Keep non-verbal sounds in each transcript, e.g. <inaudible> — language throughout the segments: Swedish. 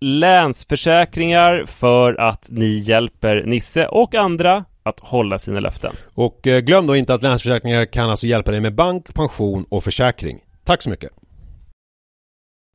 Länsförsäkringar för att ni hjälper Nisse och andra att hålla sina löften. Och eh, glöm då inte att Länsförsäkringar kan alltså hjälpa dig med bank, pension och försäkring. Tack så mycket!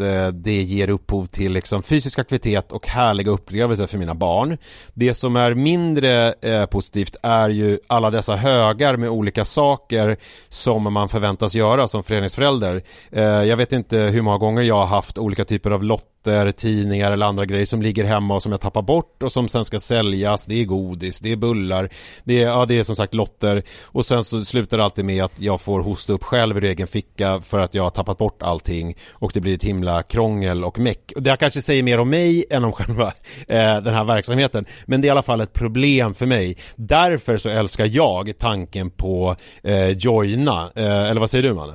eh, det ger upphov till liksom fysisk aktivitet och härliga upplevelser för mina barn. Det som är mindre eh, positivt är ju alla dessa högar med olika saker som man förväntas göra som föreningsförälder. Eh, jag vet inte hur många gånger jag har haft olika typer av lotter, tidningar eller andra grejer som ligger hemma och som jag tappar bort och som sen ska säljas. Det är godis, det är bullar, det är, ja, det är som sagt lotter och sen så slutar det alltid med att jag får hosta upp själv ur egen ficka för att jag har tappat bort allting och det blir ett himla krångel och meck. Och det här kanske säger mer om mig än om själva eh, den här verksamheten. Men det är i alla fall ett problem för mig. Därför så älskar jag tanken på eh, joina. Eh, eller vad säger du Manne?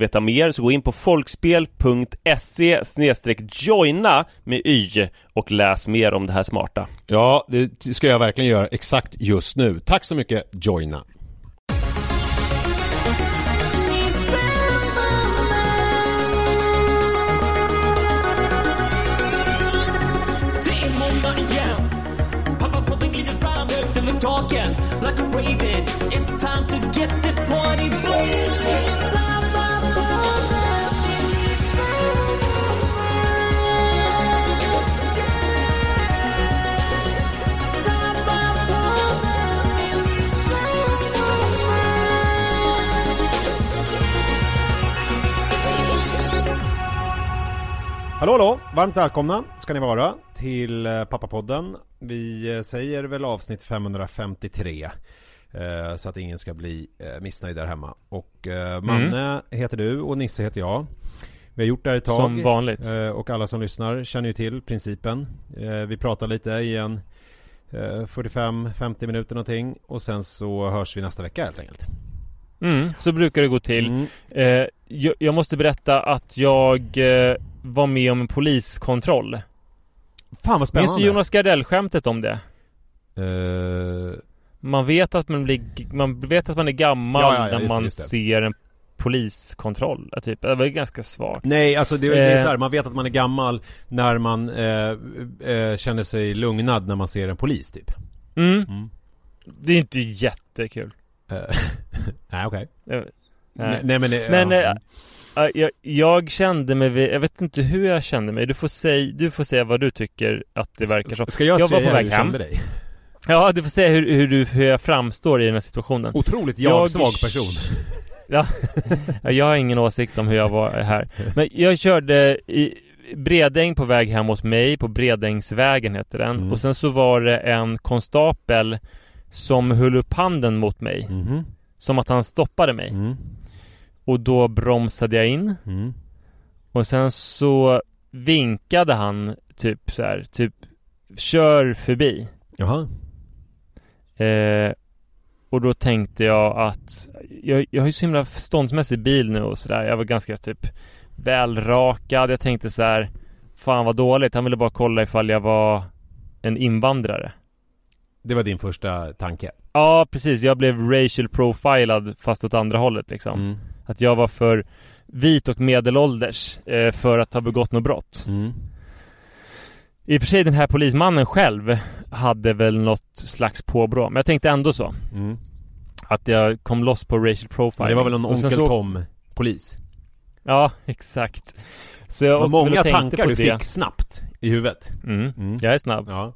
veta mer så gå in på folkspel.se joina med y och läs mer om det här smarta. Ja, det ska jag verkligen göra exakt just nu. Tack så mycket, joina. Like a raven Hallå hallå! Varmt välkomna ska ni vara till eh, Pappapodden Vi eh, säger väl avsnitt 553 eh, Så att ingen ska bli missnöjd där hemma Och Manne heter du och Nisse heter jag Vi har gjort det här ett tag Som vanligt. Och alla som lyssnar känner ju till principen Vi pratar lite i en eh, 45-50 minuter någonting Och sen så hörs vi nästa vecka helt enkelt Mm, så brukar det gå till. Mm. Eh, jag, jag måste berätta att jag eh, var med om en poliskontroll. Fan vad Minns spännande du Jonas Gardell-skämtet om det? Eh, Man vet att man blir, man vet att man är gammal Ja, ja, ja, när man det. ser en poliskontroll. eh, Typ. Det var ganska svagt. Nej, alltså det, det är Eh. så här, man vet att man är gammal när man eh, eh, känner sig lugnad när man ser en polis typ. Mm. Mm. Det är inte jättekul. <laughs> Nej, okej. Eh, Nej. Nej. nej, men... det- Men, ja. Ja, jag, jag kände mig, jag vet inte hur jag kände mig. Du får, säga, du får säga vad du tycker att det verkar som. Ska jag, jag var säga på hur väg du hem. kände dig? Ja, du får säga hur, hur, du, hur jag framstår i den här situationen. Otroligt Jag- jag-svag person. <laughs> Ja, Ja, jag har ingen åsikt om hur jag var här. Men jag körde i Bredäng på väg hem mot mig, på Bredängsvägen heter den. Mm. Och sen så var det en konstapel som höll upp handen mot mig. Mhm. Som att han stoppade mig. Mm. Och då bromsade jag in. Mm. Och sen så vinkade han typ så här, typ kör förbi. Jaha. Eh, och då tänkte jag att jag, jag har ju så himla ståndsmässig bil nu och sådär. Jag var ganska typ välrakad. Jag tänkte så här, fan vad dåligt. Han ville bara kolla ifall jag var en invandrare. Det var din första tanke? Ja, precis. Jag blev racial profilad fast åt andra hållet liksom. Mm. Att jag var för vit och medelålders eh, för att ha begått något brott. Mm. I och för sig den här polismannen själv hade väl något slags påbrå. Men jag tänkte ändå så. Mm. Att jag kom loss på racial profile. Det var väl en Onkel så- Tom-polis? Ja, <laughs> exakt. Så jag åkte många och tankar på du det. fick snabbt i huvudet. Mm. Mm. Jag är snabb. Ja.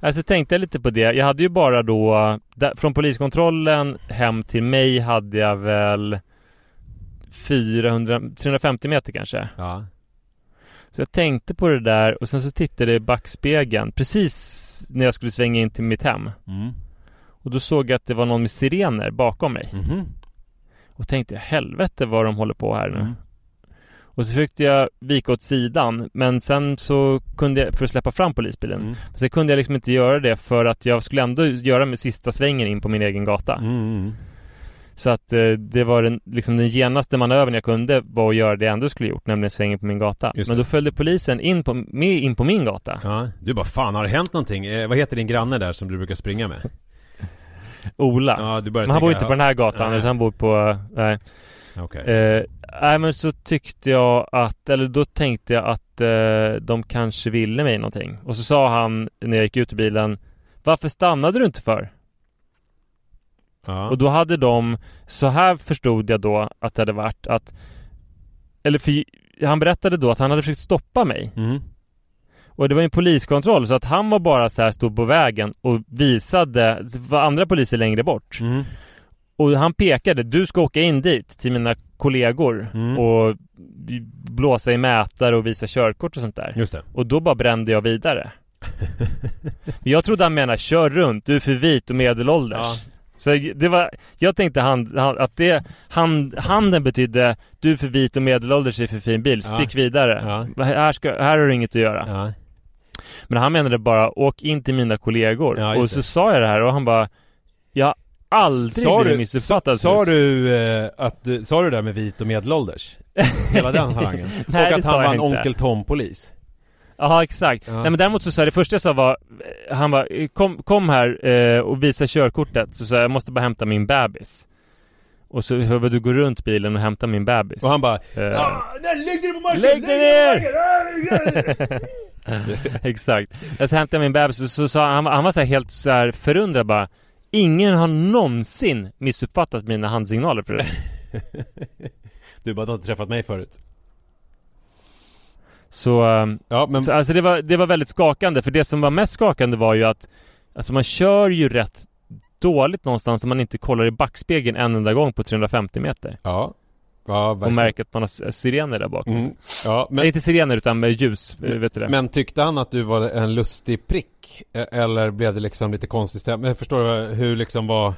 Alltså tänkte jag lite på det. Jag hade ju bara då, där, från poliskontrollen hem till mig hade jag väl 400, 350 meter kanske. Ja. Så jag tänkte på det där och sen så tittade jag i backspegeln precis när jag skulle svänga in till mitt hem. Mm. Och då såg jag att det var någon med sirener bakom mig. Mhm. Och tänkte helvete vad de håller på här nu. Mm. Och så försökte jag vika åt sidan men sen så kunde jag, för att släppa fram polisbilen. Mm. Men sen kunde jag liksom inte göra det för att jag skulle ändå göra min sista svängen in på min egen gata. Mm. Så att eh, det var den, liksom den genaste manövern jag kunde var att göra det jag ändå skulle gjort, nämligen svängen på min gata. Men då följde polisen in på, med in på min gata. Ja. Du bara, fan har det hänt någonting? Eh, vad heter din granne där som du brukar springa med? Ola. Ja, du men han bor inte på den här gatan, utan han bor på, nej. Okej. Eh, nej men så tyckte jag att, eller då tänkte jag att eh, de kanske ville mig någonting. Och så sa han när jag gick ut ur bilen Varför stannade du inte för? Ja. Och då hade de, så här förstod jag då att det hade varit att Eller för han berättade då att han hade försökt stoppa mig Mm. Och det var en poliskontroll så att han var bara så här stod på vägen och visade för andra poliser längre bort Mm. Och han pekade, du ska åka in dit till mina kollegor Mm. och blåsa i mätare och visa körkort och sånt där. Just det. Och då bara brände jag vidare. <laughs> Jag trodde han menade kör runt, du är för vit och medelålders. Ja. Så det var, jag tänkte han, han, att det, hand, handen betydde du är för vit och medelålders i för fin bil, Ja. stick vidare. Ja. Här, ska, här har du inget att göra. Ja. Men han menade bara, åk in till mina kollegor. Ja, och så det. sa jag det här och han bara, jag har aldrig blivit du, missuppfattad sa, sa förut." du eh, att sa du det där med vit och medelålders? <laughs> Hela den harangen? Nej, och att han var en. Onkel Tom-polis? Ja exakt. Ja. Nej men däremot så sa det första jag sa var Han var kom, kom här eh, och visa körkortet. Så sa jag, jag måste bara hämta min bebis. Och så jag bara, du går runt bilen och hämtar min bebis. Och han bara Eh, Lägg dig på marken! Lägg dig ner! <laughs> Exakt. Jag så hämtade jag min bebis och så sa han, han var- han var så här helt så här förundrad bara Ingen har någonsin missuppfattat mina handsignaler förut. <laughs> Du bara, du har inte träffat mig förut Så, ehm, Ja men så alltså det var, det var väldigt skakande. För det som var mest skakande var ju att Alltså man kör ju rätt dåligt någonstans om man inte kollar i backspegeln en enda gång på 350 meter. Ja Ja, och verkligen. märker att man har sirener där bak. Mm. Ja, Nej, men, inte sirener utan med ljus, eh, vet du det? men tyckte han att du var en lustig prick? E- Eller blev det liksom lite konstigt stämning? Förstår du hur liksom var...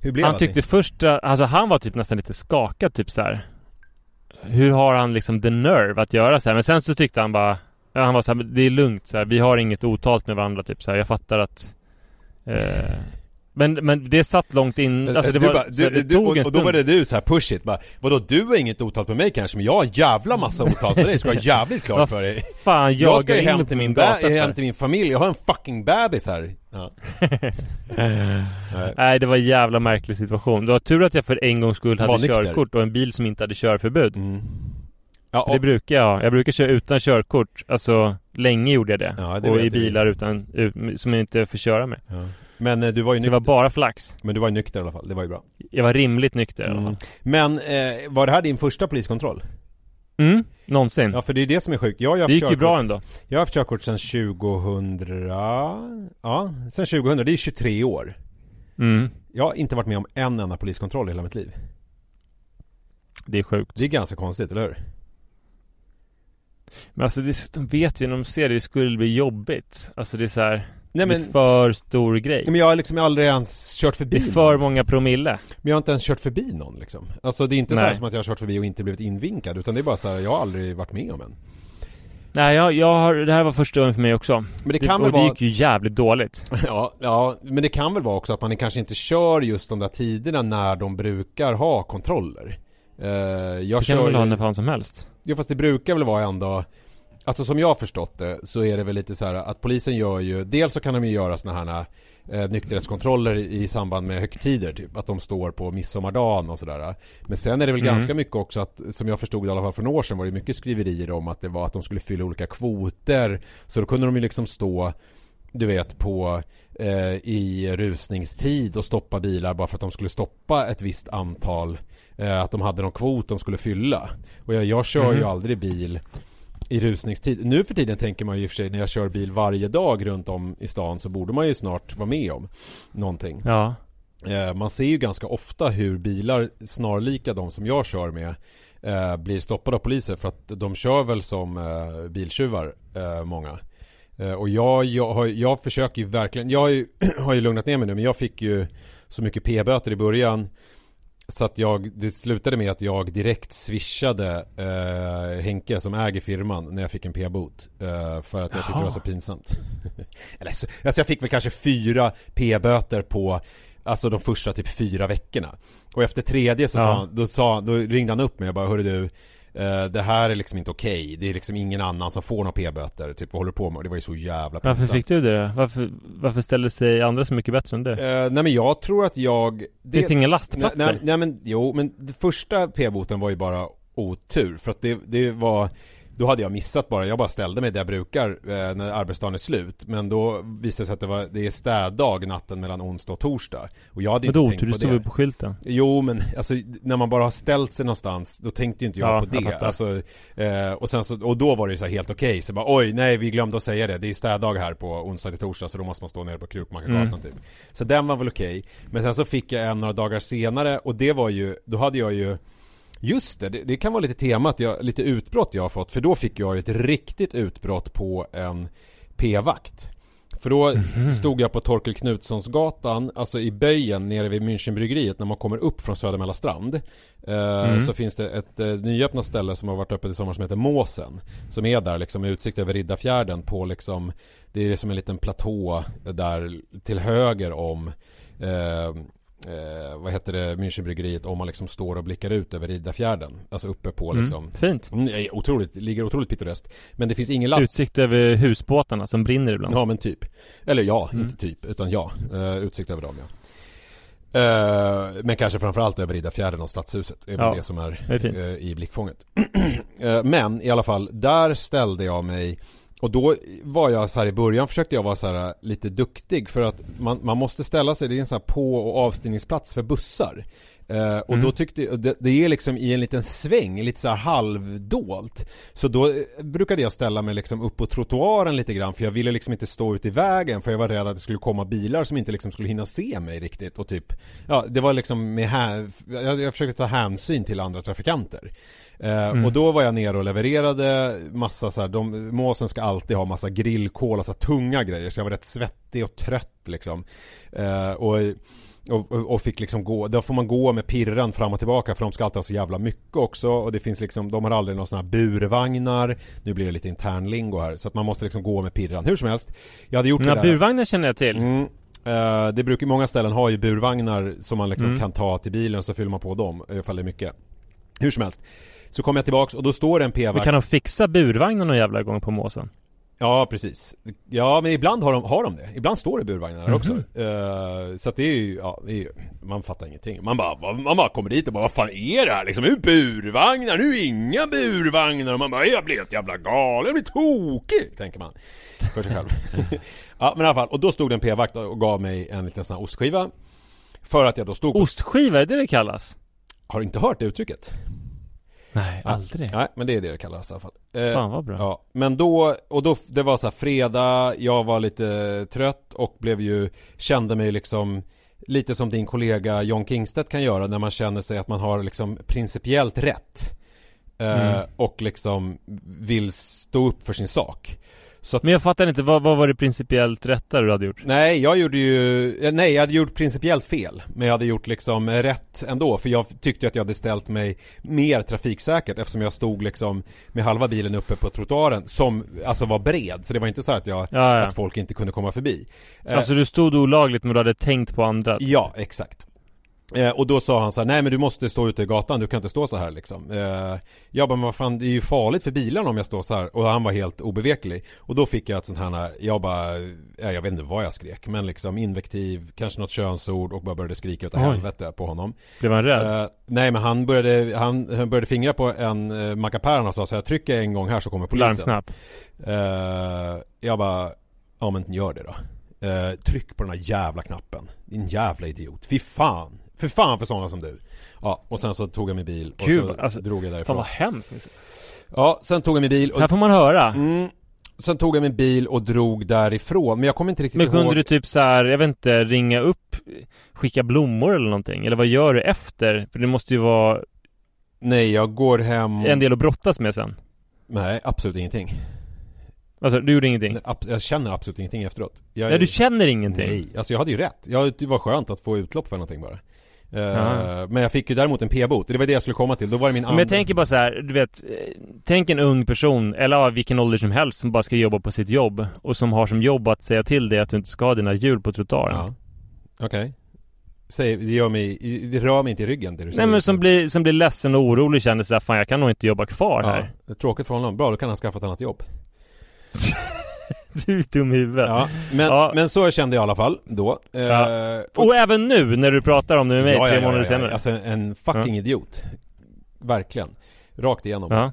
Hur blev han det? tyckte först, eh, alltså han var typ nästan lite skakad typ så här. Hur har han liksom the nerve att göra så här? Men sen så tyckte han bara ja, Han var så här, det är lugnt så här. Vi har inget otalt med varandra typ så här. Jag fattar att eh, men, men det satt långt in, alltså det du var, bara, du, det du, tog och, en och då stund var det du så här push it bara, Vadå du har inget otalt med mig kanske men jag har en jävla massa otalt med dig, ska ha jävligt klart <laughs> för dig Fan, Jag ska jagar ju hem på till min ba- hem till min familj, jag har en fucking bebis här ja. Nej. <laughs> Nej det var en jävla märklig situation. Det var tur att jag för en gångs skull hade körkort och en bil som inte hade körförbud. Mm. Ja, För det brukar jag. Jag brukar köra utan körkort. Alltså länge gjorde jag det. Ja, det och i jag. bilar utan, ut, som jag inte får köra med. ja. Men eh, du var ju Så det nykter, var bara flax. men du var ju nykter i alla fall, det var ju bra Jag var rimligt nykter i alla mm. fall. Men eh, var det här din första poliskontroll? Mm, någonsin. Ja för det är det som är sjukt, jag haft det gick ju bra ändå. Jag har haft körkort sedan 2000, ja, sedan 2000, det är 23 år Mm, Jag har inte varit med om en enda poliskontroll i hela mitt liv det är sjukt. Det är ganska konstigt, eller hur? Men alltså det, de vet ju när de ser det, det skulle bli jobbigt. Alltså det är så här. Nej Det men, är för stor grej. men jag har liksom aldrig ens kört förbi Det är för någon. många promille. Men jag har inte ens kört förbi någon liksom Alltså det är inte så Nej. här som att jag har kört förbi och inte blivit invinkad Utan det är bara så här, jag har aldrig varit med om en Nej, jag, jag har, det här var första gången för mig också. Men det Det, kan och väl det vara gick ju jävligt dåligt. <laughs> Ja, ja, men det kan väl vara också att man kanske inte kör just de där tiderna när de brukar ha kontroller Eh, Jag Det kan kör väl ha när fan som helst. Ja fast det brukar väl vara ändå Alltså som jag har förstått det så är det väl lite så här att polisen gör ju Dels så kan de ju göra såna här eh, nykterhetskontroller i, samband med högtider typ Att de står på midsommardagen och sådär Men sen är det väl Mm. ganska mycket också att Som jag förstod det i alla fall för några år sedan var det mycket skriverier om att det var att de skulle fylla olika kvoter Så då kunde de ju liksom stå Du vet på eh, I rusningstid och stoppa bilar bara för att de skulle stoppa ett visst antal eh, Att de hade någon kvot de skulle fylla Och jag, jag kör ju Mhm. aldrig bil i rusningstid. Nu för tiden tänker man ju i och för sig när jag kör bil varje dag runt om i stan så borde man ju snart vara med om någonting. Ja. Eh, man ser ju ganska ofta hur bilar snarlika de som jag kör med eh, blir stoppade av poliser för att de kör väl som eh, biltjuvar, många. Och jag, jag, jag försöker ju verkligen, jag har ju, <clears throat> har ju lugnat ner mig nu men jag fick ju så mycket p-böter i början så att jag, det slutade med att jag direkt swishade eh, Henke som äger firman när jag fick en p-bot. Eh, för att jag tyckte det var så pinsamt. <laughs> Eller så, alltså jag fick väl kanske fyra p-böter på Alltså de första typ fyra veckorna. Och efter tredje så Ja. sa han, då, sa, då ringde han upp mig och bara Hörru du eh, Det här är liksom inte okej. Det är liksom ingen annan som får några p-böter. Typ vad håller du på med? Det var ju så jävla pinsamt. Varför fick du det? Varför, varför ställde sig andra så mycket bättre än du? Eh, nej men jag tror att jag det, Finns det inga nej, lastplatser? nej, nej men jo, men det första p-boten var ju bara otur För att det, det var Då hade jag missat bara, jag bara ställde mig där jag brukar eh, när arbetsdagen är slut. Men då visade det sig att det var, det är städdag natten mellan onsdag och torsdag. Och jag hade Vadå inte otur? Det tänkt på stod det. väl på skylten? Jo men alltså när man bara har ställt sig någonstans Då tänkte ju inte jag Ja, på jag det. fattar. alltså, eh, och, sen så, och då var det ju så här helt okej. Så bara oj nej vi glömde att säga det. Det är städdag här på onsdag till torsdag Så då måste man stå nere på Krukmakargatan Mm. typ. Så den var väl okej. Men sen så fick jag en några dagar senare Och det var ju Då hade jag ju Just det, det, det kan vara lite temat, jag, lite utbrott jag har fått För då fick jag ett riktigt utbrott på en p-vakt För då Mhm. stod jag på Torkel Knutssonsgatan, alltså i böjen nere vid Münchenbryggeriet när man kommer upp från Södermälla strand. Eh, Mm. Så finns det ett eh, nyöppnat ställe som har varit öppet i sommar som heter Måsen. Som är där liksom med utsikt över Riddarfjärden på liksom, det är som en liten platå där till höger om eh, heter det, Münchenbryggeriet om man liksom står och blickar ut över Riddarfjärden. Alltså uppe på liksom Mm, fint. Mm, otroligt, ligger otroligt pittoreskt. Men det finns ingen last Utsikt över husbåtarna som brinner ibland. Ja men typ Eller ja, Mm. inte typ, utan ja uh, Utsikt över dem ja Eh, Men kanske framförallt över Riddarfjärden och Stadshuset Det är Ja, det som är, det är eh, i blickfånget <clears throat> Men i alla fall, där ställde jag mig Och då var jag så här i början försökte jag vara så här lite duktig för att man, man måste ställa sig, det är en sån här på och avstigningsplats för bussar Eh, och Mm. då tyckte det, det är liksom i en liten sväng, lite så här halvdolt. Så då eh, brukade jag ställa mig liksom upp på trottoaren lite grann för jag ville liksom inte stå ute i vägen för jag var rädd att det skulle komma bilar som inte liksom skulle hinna se mig riktigt och typ Ja, det var liksom med här, jag, jag försökte ta hänsyn till andra trafikanter. Eh, Mm. Och då var jag nere och levererade massa så här, de, måsen ska alltid ha massa grillkol, alltså tunga grejer så jag var rätt svettig och trött liksom. Eh, och och, och- fick liksom gå, då får man gå med pirran fram och tillbaka för de ska alltid ha så jävla mycket också och det finns liksom, de har aldrig några sådana här burvagnar Nu blir det lite internlingo här så att man måste liksom gå med pirran Hur som helst Jag hade gjort Den det där burvagnen känner jag till. Mm. Eh, det brukar, många ställen har ju burvagnar som man liksom Mm. kan ta till bilen och så fyller man på dem ifall det är mycket Hur som helst Så kommer jag tillbaks och då står det en p-vakt. Kan de fixa burvagnen någon jävla gång på måsen? Ja precis. Ja men ibland har de, har de det. Ibland står det burvagnar där Mhm. också Eh, Så att det är ju, ja det är ju, Man fattar ingenting. Man bara, man bara kommer dit och bara Vad fan är det här liksom? Nu burvagnar, nu är inga burvagnar. Och man bara Jag blir helt jävla galen, jag blir tokig Tänker man För sig själv. <laughs> Ja men i alla fall, och då stod det en p-vakt och gav mig en liten sån här ostskiva. För att jag då stod på, Ostskiva, är det det kallas? Har du inte hört det uttrycket? Nej, aldrig. Nej men det är det det kallas i alla fall Eh, Fan vad bra. Ja, men då, och då, det var så här fredag, jag var lite trött och blev ju, kände mig liksom Lite som din kollega John Kingstedt kan göra när man känner sig att man har liksom principiellt rätt eh, Mm. Och liksom vill stå upp för sin sak Så att, Men jag fattar inte, vad, vad var det principiellt rätta du hade gjort? nej jag gjorde ju, nej jag hade gjort principiellt fel Men jag hade gjort liksom rätt ändå För jag tyckte att jag hade ställt mig mer trafiksäkert Eftersom jag stod liksom med halva bilen uppe på trottoaren Som alltså var bred Så det var inte så att jag Ja, ja. att folk inte kunde komma förbi. Eh, Alltså du stod olagligt men du hade tänkt på andra? Ja, exakt. Eh, och då sa han så här, nej men du måste stå ute i gatan, du kan inte stå så här liksom. Eh, jag bara, men vad fan, det är ju farligt för bilarna om jag står så här. Och han var helt obeveklig. Och då fick jag ett sånt här, jag bara, ja, jag vet inte vad jag skrek, men liksom invektiv, kanske något könsord och bara började skrika Oj. helvete på honom. Blev han rädd? Eh, nej men han började, han, han började fingra på en uh, mackapären och sa så här, trycker jag en gång här så kommer polisen. Larmknapp? Eh, jag bara, ja men gör det då. Eh, tryck på den här jävla knappen. Din jävla idiot. Fy fan. För fan för sådana som du. Ja, och sen så tog jag min bil och Gud, så alltså, drog jag Fan därifrån. vad hemskt Nisse. Ja, sen tog jag min bil och... Här får man höra. Mm, sen tog jag min bil och drog därifrån. Men jag kommer inte riktigt Men kunde ihåg... du typ så här, jag vet inte, ringa upp, skicka blommor eller någonting? Eller vad gör du efter? För det måste ju vara Nej, jag går hem... en del att brottas med sen. Nej, absolut ingenting. Alltså, du gjorde ingenting? Nej, Jag känner absolut ingenting efteråt. Jag, Nej, du känner ingenting? Nej, alltså jag hade ju rätt. Jag, det var skönt att få utlopp för någonting bara. Eh, Ja. men jag fick ju däremot en p-bot, det var det jag skulle komma till. Då var det min Men jag tänker bara så här, du vet, eh, tänk en ung person, eller ja, vilken ålder som helst, som bara ska jobba på sitt jobb och som har som jobb att säga till dig att du inte ska ha dina hjul på trottoaren. Ja. Okej. Säg, det gör mig, det rör mig inte i ryggen det du säger. Nej men som blir, som blir ledsen och orolig känner såhär, fan jag kan nog inte jobba kvar Ja, här. är tråkigt för honom. Bra, då kan han skaffa ett annat jobb. <laughs> <laughs> Du är dum i huvudet. Ja, men, Ja. men så kände jag i alla fall då. Eh, Ja. Och även nu när du pratar om det med mig ja, tre månader ja, senare. Alltså en fucking idiot. Verkligen. Rakt igenom. Eh,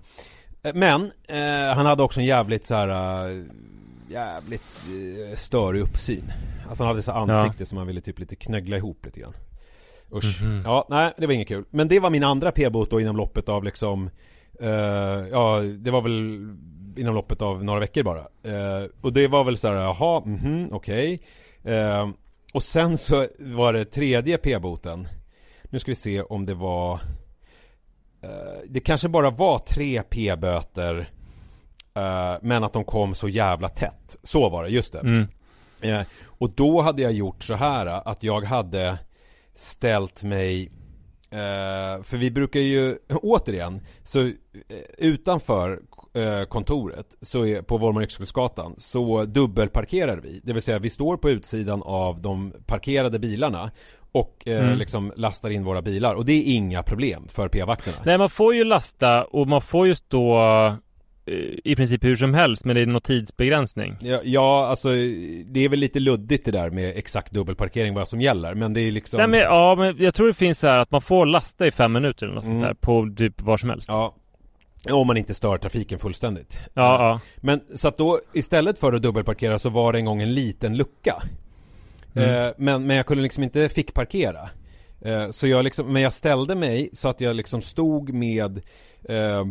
Men, eh, han hade också en jävligt så här eh, Jävligt eh, störig uppsyn Alltså han hade så ansikte som man ville typ lite knöggla ihop lite grann Usch Mhm. Ja, nej det var inget kul Men det var min andra p-bot då inom loppet av liksom eh, Ja, det var väl inom loppet av några veckor bara. Eh, Och det var väl så här, jaha, mhm, okej. Eh, Och sen så var det tredje p-boten. Nu ska vi se om det var eh, Det kanske bara var tre p-böter eh, Men att de kom så jävla tätt. Så var det, just det. Mm. Eh, och då hade jag gjort så här att jag hade ställt mig För vi brukar ju, återigen, så utanför kontoret så är, på Volmar Yxkullsgatan så dubbelparkerar vi. Det vill säga vi står på utsidan av de parkerade bilarna och eh, Mm. liksom lastar in våra bilar och det är inga problem för p-vakterna. Nej man får ju lasta och man får ju stå eh, i princip hur som helst men det är någon tidsbegränsning. Ja, ja, alltså det är väl lite luddigt det där med exakt dubbelparkering vad som gäller men det är liksom Nej men ja, men jag tror det finns så här att man får lasta i fem minuter eller något Mm. sånt där på typ var som helst. Ja Om man inte stör trafiken fullständigt Ja, ja. Men så att då istället för att dubbelparkera så var det en gång en liten lucka Mm. eh, men, men jag kunde liksom inte fick parkera Eh, så jag liksom, men jag ställde mig så att jag liksom stod med eh,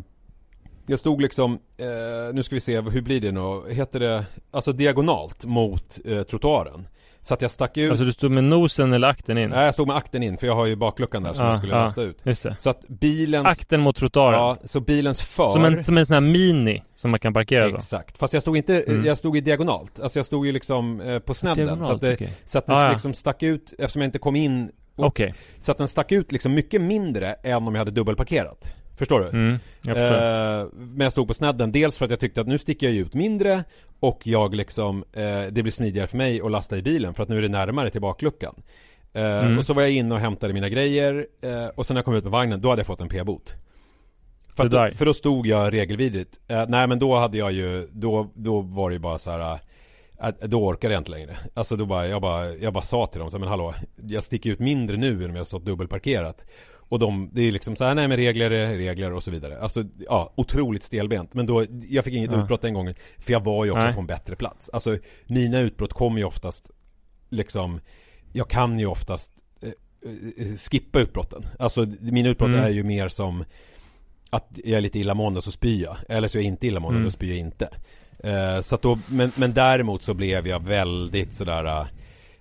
jag stod liksom, eh, nu ska vi se, hur blir det nu? Heter det, alltså diagonalt mot eh, trottoaren. Så att jag stack ut Alltså du stod med nosen eller akten in? Nej jag stod med akten in för jag har ju bakluckan där som Ja, jag skulle ja. lasta ut Just det. Så att bilens Akten mot trottoaren? Ja, så bilens för Som en, som en sån här mini som man kan parkera så? Exakt, fast jag stod inte, Mm. jag stod i diagonalt Alltså jag stod ju liksom eh, på snedden Diagonalt, så att det, okej. så att det Ah, liksom stack ut eftersom jag inte kom in Okej. Så att den stack ut liksom mycket mindre än om jag hade dubbelparkerat Förstår du? Mm, jag förstår. Eh, men jag stod på snedden, dels för att jag tyckte att nu sticker jag ut mindre Och jag liksom, eh, det blir smidigare för mig att lasta i bilen för att nu är det närmare till bakluckan eh, Mm. Och så var jag inne och hämtade mina grejer eh, Och sen när jag kom ut med vagnen, då hade jag fått en p-bot för, att då, för då stod jag regelvidrigt eh, Nej men då hade jag ju, då, då var det ju bara så här. eh, då orkade jag inte längre Alltså då bara, jag bara, jag bara sa till dem så men hallå Jag sticker ut mindre nu än om jag stått dubbelparkerat Och de, det är liksom så här, nej men regler är regler och så vidare Alltså, ja, otroligt stelbent Men då, jag fick inget Ja. utbrott den gången För jag var ju också Nej. på en bättre plats Alltså, mina utbrott kommer ju oftast Liksom, jag kan ju oftast eh, eh, Skippa utbrotten Alltså, mina utbrott Mm. är ju mer som Att jag är lite illamående så spyr jag Eller så är jag inte illamående, Mm. då spyr jag inte Eh, så att då, men, men däremot så blev jag väldigt sådär eh,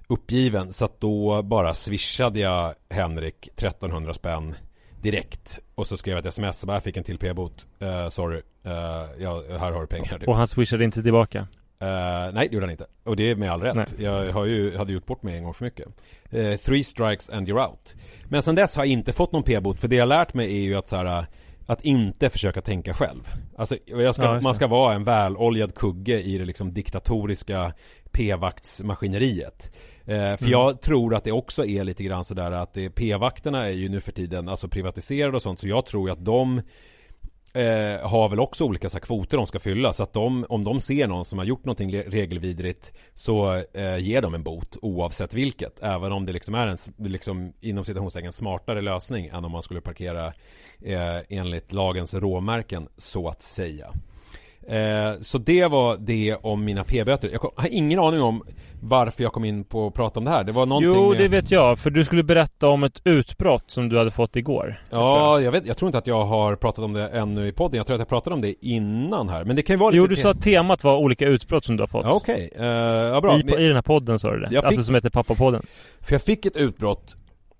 uppgiven så att då bara swishade jag Henrik 1300 spänn direkt. Och så skrev jag ett sms och bara, jag fick en till p-bot. Eh, sorry. Eh, ja, här har du pengar typ. Och han swishade inte tillbaka? Eh, nej det gjorde han inte. Och det är med all rätt. Nej. Jag har ju, hade gjort bort mig en gång för mycket. Eh, Three strikes and you're out. Men sen dess har jag inte fått någon p-bot för det jag lärt mig är ju att så här, att inte försöka tänka själv. Alltså ska, Ja, man ska vara en väloljad kugge i det liksom diktatoriska p-vaktsmaskineriet För Mm. jag tror att det också är lite grann sådär att det, p-vakterna är ju nu för tiden alltså privatiserade och sånt så jag tror att de eh, har väl också olika så här, kvoter de ska fylla så att de, om de ser någon som har gjort någonting regelvidrigt så eh, ger de en bot oavsett vilket även om det liksom är en liksom, inom citationstecken smartare lösning än om man skulle parkera eh, enligt lagens råmärken så att säga. Eh, så det var det om mina p-böter. Jag har ingen aning om varför jag kom in på att prata om det här. Det var någonting Jo, det vet jag. För du skulle berätta om ett utbrott som du hade fått igår. Ja, jag, vet, jag tror inte att jag har pratat om det ännu i podden. Jag tror att jag pratade om det innan här. Men det kan ju vara lite... Jo, du sa att temat var olika utbrott som du har fått. Ja, okej. Eh, ja, bra. I, I den här podden sa du det. Jag fick- Alltså som heter Pappapodden. För jag fick ett utbrott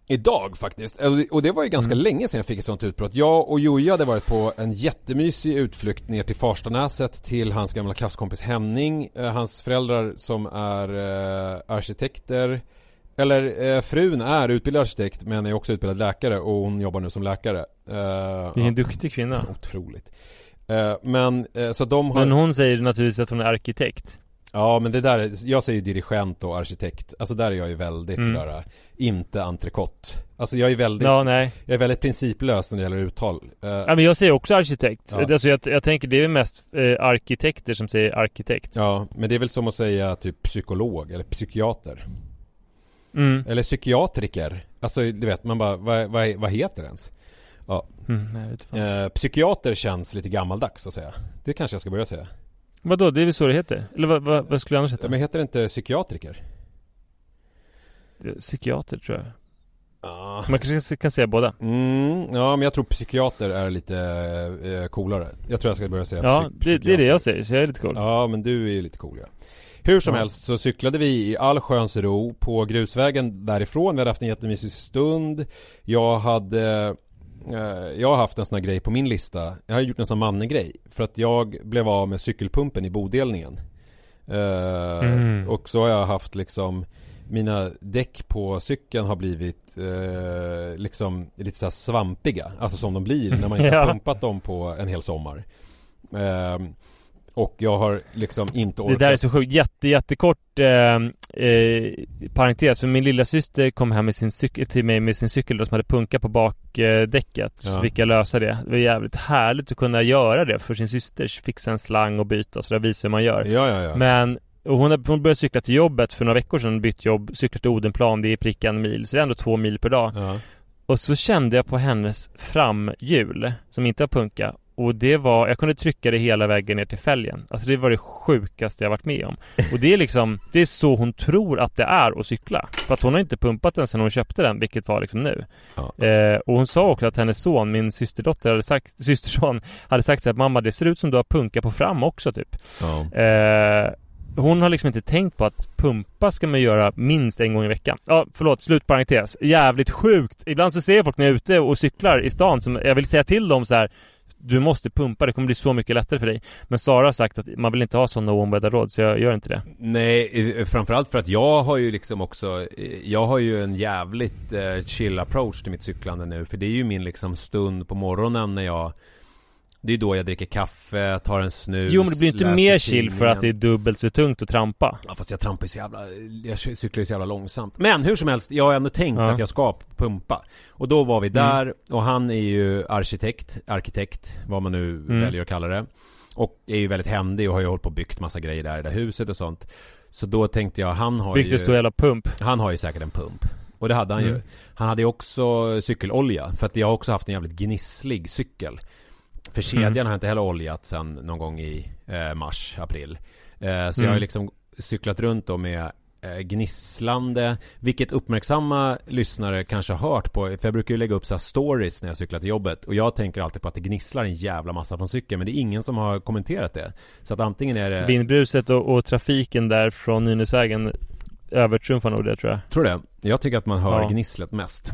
Idag faktiskt, och det var ju ganska Mm. länge sedan jag fick ett sånt utbrott Jag och Joja hade varit på en jättemysig utflykt ner till Farstanäset till hans gamla klasskompis Henning eh, Hans föräldrar som är eh, arkitekter Eller eh, frun är utbildad arkitekt men är också utbildad läkare och hon jobbar nu som läkare eh, Vilken duktig kvinna. Otroligt Men så de har Men hon säger naturligtvis att hon är arkitekt. Ja men det där, är- jag säger dirigent och arkitekt Alltså där är jag ju väldigt Mm. sådär Inte entrecote Alltså jag är väldigt Ja, nej. Jag är väldigt principlös när det gäller uttal Eh, Ja, men jag säger också arkitekt. Ja. Alltså jag, jag tänker det är mest eh, arkitekter som säger arkitekt. Ja, men det är väl som att säga typ psykolog eller psykiater Mm. Eller psykiatriker Alltså du vet, man bara, vad, vad, vad heter det ens? Ja, Mm, nej, eh, psykiater känns lite gammaldags att säga Det kanske jag ska börja säga Vadå, det är väl så det heter? Eller vad, vad, vad skulle det annars heta? Men heter det inte psykiatriker? Psykiater tror jag. Ja, Man kanske kan säga båda. mm, ja men jag tror psykiater är lite eh, coolare Jag tror jag ska börja säga Ja, det, det är det jag säger, så jag är lite cool. Ja, men du är ju lite cool ja. Hur som Ja. helst så cyklade vi i all sköns ro på grusvägen därifrån. Vi hade haft en jättemysig stund. Jag hade jag har haft en sån här grej på min lista. Jag har gjort en sån mannen-grej. För att jag blev av med cykelpumpen i bodelningen. Eh, Mm. Och så har jag haft liksom mina däck på cykeln har blivit eh, liksom lite så svampiga. Alltså som de blir när man <laughs> inte har pumpat dem på en hel sommar. Ehm, och jag har liksom inte Det orkat. där är så sjukt, jätte, jättekort eh, eh, parentes. För min lilla syster kom hem med sin cykel till mig med sin cykel då, som hade punka på bakdäcket. Så Ja. fick jag lösa det. Det var jävligt härligt att kunna göra det för sin syster. Fixa en slang och byta och sådär, visa hur man gör. Ja, ja, ja. Men och hon, hon började cykla till jobbet för några veckor sedan, bytt jobb, cyklat till Odenplan, det är prick en mil, så det är ändå två mil per dag. ja. Och så kände jag på hennes framhjul, som inte har punka, och det var, jag kunde trycka det hela vägen ner till fälgen. Alltså det var det sjukaste jag varit med om. Och det är liksom, det är så hon tror att det är att cykla. För att hon har inte pumpat den sedan hon köpte den, vilket var liksom nu. Ja. Eh, och hon sa också att hennes son, min systerdotter, hade sagt, <laughs> systerson, hade sagt så här, mamma det ser ut som du har punka på fram också typ. Ja. Eh, hon har liksom inte tänkt på att pumpa ska man göra minst en gång i veckan. Ja, förlåt, slutparentes. Jävligt sjukt. Ibland så ser jag folk när jag är ute och cyklar i stan som jag vill säga till dem så här. Du måste pumpa, det kommer bli så mycket lättare för dig. Men Sara har sagt att man vill inte ha sådana oombedda råd, så jag gör inte det. Nej, framförallt för att jag har ju liksom också Jag har ju en jävligt eh, chill approach till mitt cyklande nu För det är ju min liksom stund på morgonen när jag det är då jag dricker kaffe, tar en snus Jo men det blir inte mer chill för att det är dubbelt så tungt att trampa. Ja fast jag trampar ju så jävla Jag cyklar ju så jävla långsamt Men hur som helst, jag har ändå tänkt Ja. Mm. att jag ska pumpa Och då var vi där och han är ju arkitekt Arkitekt, vad man nu Mm. väljer att kalla det Och är ju väldigt händig och har ju hållit på och byggt massa grejer där i det där huset och sånt Så då tänkte jag, han har Byggt ju en stor jävla pump. Han har ju säkert en pump Och det hade han ju Mm. Han hade ju också cykelolja För att jag har också haft en jävligt gnisslig cykel För kedjan Mm. har jag inte heller oljat sen någon gång i eh, mars, april eh, Så Mm. jag har ju liksom cyklat runt då med eh, gnisslande Vilket uppmärksamma lyssnare kanske har hört på För jag brukar ju lägga upp så här stories när jag cyklar till jobbet Och jag tänker alltid på att det gnisslar en jävla massa från cykeln Men det är ingen som har kommenterat det Så att antingen är det Vindbruset och, och trafiken där från Nynäsvägen övertrumfar nog det tror jag. Tror det? Jag tycker att man hör Ja. gnisslet mest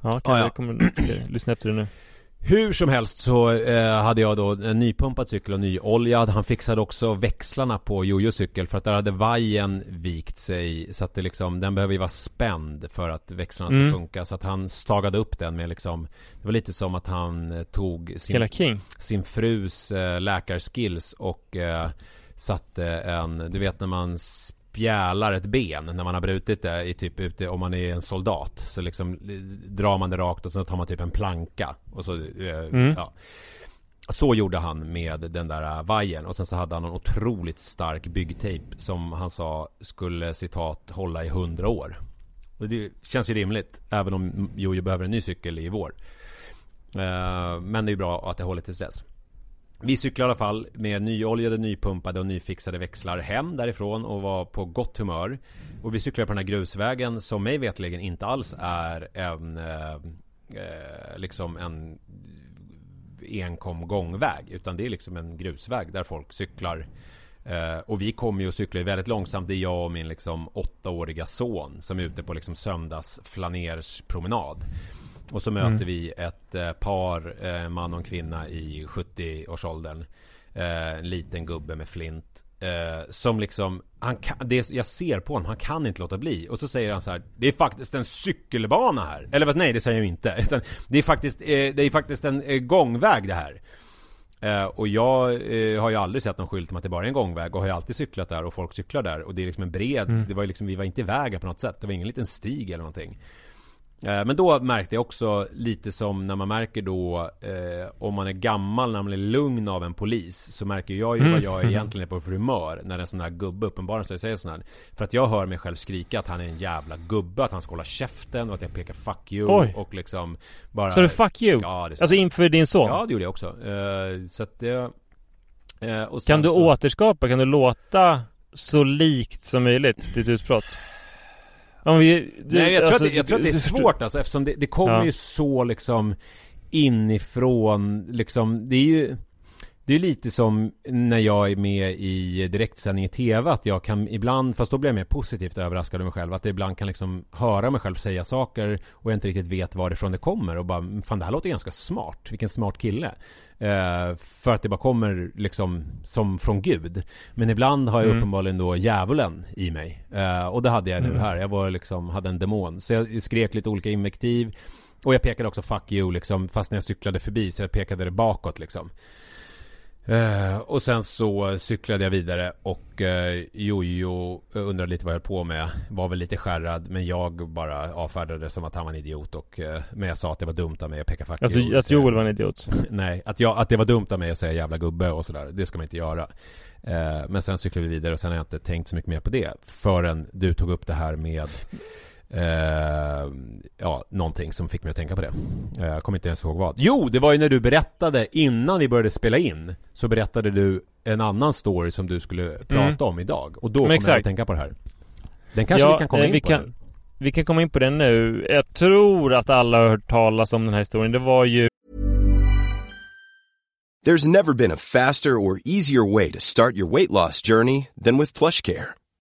Ja, kanske Ja, ja. jag kommer lyssna efter det nu. Hur som helst så eh, hade jag då en nypumpad cykel och nyoljad. Han fixade också växlarna på Jojo cykel för att där hade vajen vikt sig. Så att det liksom, den behöver ju vara spänd för att växlarna ska Mm. funka. Så att han stagade upp den med liksom Det var lite som att han eh, tog sin, sin frus eh, läkarskills och eh, satte en, du vet när man spjälar ett ben när man har brutit det i typ ute, om man är en soldat så liksom eh, drar man det rakt och sen tar man typ en planka och så, eh, Mm. ja. Så gjorde han med den där äh, vajern och sen så hade han en otroligt stark byggtejp som han sa skulle citat hålla i hundra år. Och det känns ju rimligt även om Jojo behöver en ny cykel i vår. Eh, Men det är ju bra att det håller tills dess. Vi cyklade i alla fall med nyoljade, nypumpade och nyfixade växlar hem därifrån och var på gott humör. Och vi cyklade på den här grusvägen som mig vetligen inte alls är en eh, eh, liksom en enkom gångväg utan det är liksom en grusväg där folk cyklar eh, och vi kommer ju att cykla väldigt långsamt Det är jag och min liksom åttaåriga son Som är ute på liksom söndags flanerspromenad och så möter Mm. vi ett eh, par eh, Man och kvinna i 70-årsåldern eh, En liten gubbe med flint Som liksom han kan, det, Jag ser på honom, han kan inte låta bli Och så säger han så här Det är faktiskt en cykelbana här Eller nej det säger jag inte <laughs> Utan det är faktiskt, det är faktiskt en gångväg det här och jag har ju aldrig sett någon skylt om att det bara är en gångväg och har ju alltid cyklat där och folk cyklar där och det är liksom en bred, Mm. det var ju liksom, vi var inte i vägen på något sätt. Det var ingen liten stig eller någonting. Eh, men då märkte jag också lite som när man märker då eh, om man är gammal när man är lugn av en polis så märker jag ju Mm. vad jag <laughs> egentligen är på för humör när en sån här gubbe uppenbarar sig och säger sån här. För att jag hör mig själv skrika att han är en jävla gubbe, att han ska hålla käften och att jag pekar 'fuck you' Oj. och liksom bara Så du 'fuck you'? Ja, det Alltså inför din son? Ja, det gjorde jag också. Eh, så att det... eh, Kan du så, återskapa, kan du låta så likt som möjligt ditt utbrott? Om vi, du, Nej, jag tror, alltså, att det, jag tror att det är svårt alltså eftersom det, det kommer Ja. ju så liksom inifrån liksom, det är ju det är lite som när jag är med i direktsändning i TV att jag kan ibland, fast då blir jag mer positivt överraskad av mig själv Att jag ibland kan liksom höra mig själv säga saker och jag inte riktigt vet varifrån det kommer och bara Fan det här låter ganska smart, vilken smart kille. Eh, För att det bara kommer liksom som från Gud. Men ibland har jag Mm. uppenbarligen då djävulen i mig. Eh, Och det hade jag nu Mm. här, jag var liksom, hade en demon. Så jag skrek lite olika invektiv. Och jag pekade också 'fuck you' liksom Fast när jag cyklade förbi så jag pekade det bakåt liksom Eh, och sen så cyklade jag vidare och uh, Jojo undrade lite vad jag höll på med. Var väl lite skärrad men jag bara avfärdade det som att han var en idiot och eh, Men jag sa att det var dumt av mig att peka fuck Alltså att Joel var en idiot? <laughs> Nej, att, jag, att det var dumt av mig att säga jävla gubbe och sådär. Det ska man inte göra. Eh, men sen cyklade vi vidare och sen har jag inte tänkt så mycket mer på det. Förrän du tog upp det här med eh, ja, någonting som fick mig att tänka på det. Eh, Jag kommer inte ens ihåg vad. Jo, det var ju när du berättade innan vi började spela in. Så berättade du en annan story som du skulle prata om idag. Och då kom jag att tänka på det här. Den kanske Ja, vi kan komma eh, in vi på kan- nu. Vi kan komma in på det nu. Jag tror att alla har hört talas om den här historien. Det var ju There's never been a faster or easier way to start your weight loss journey than with PlushCare.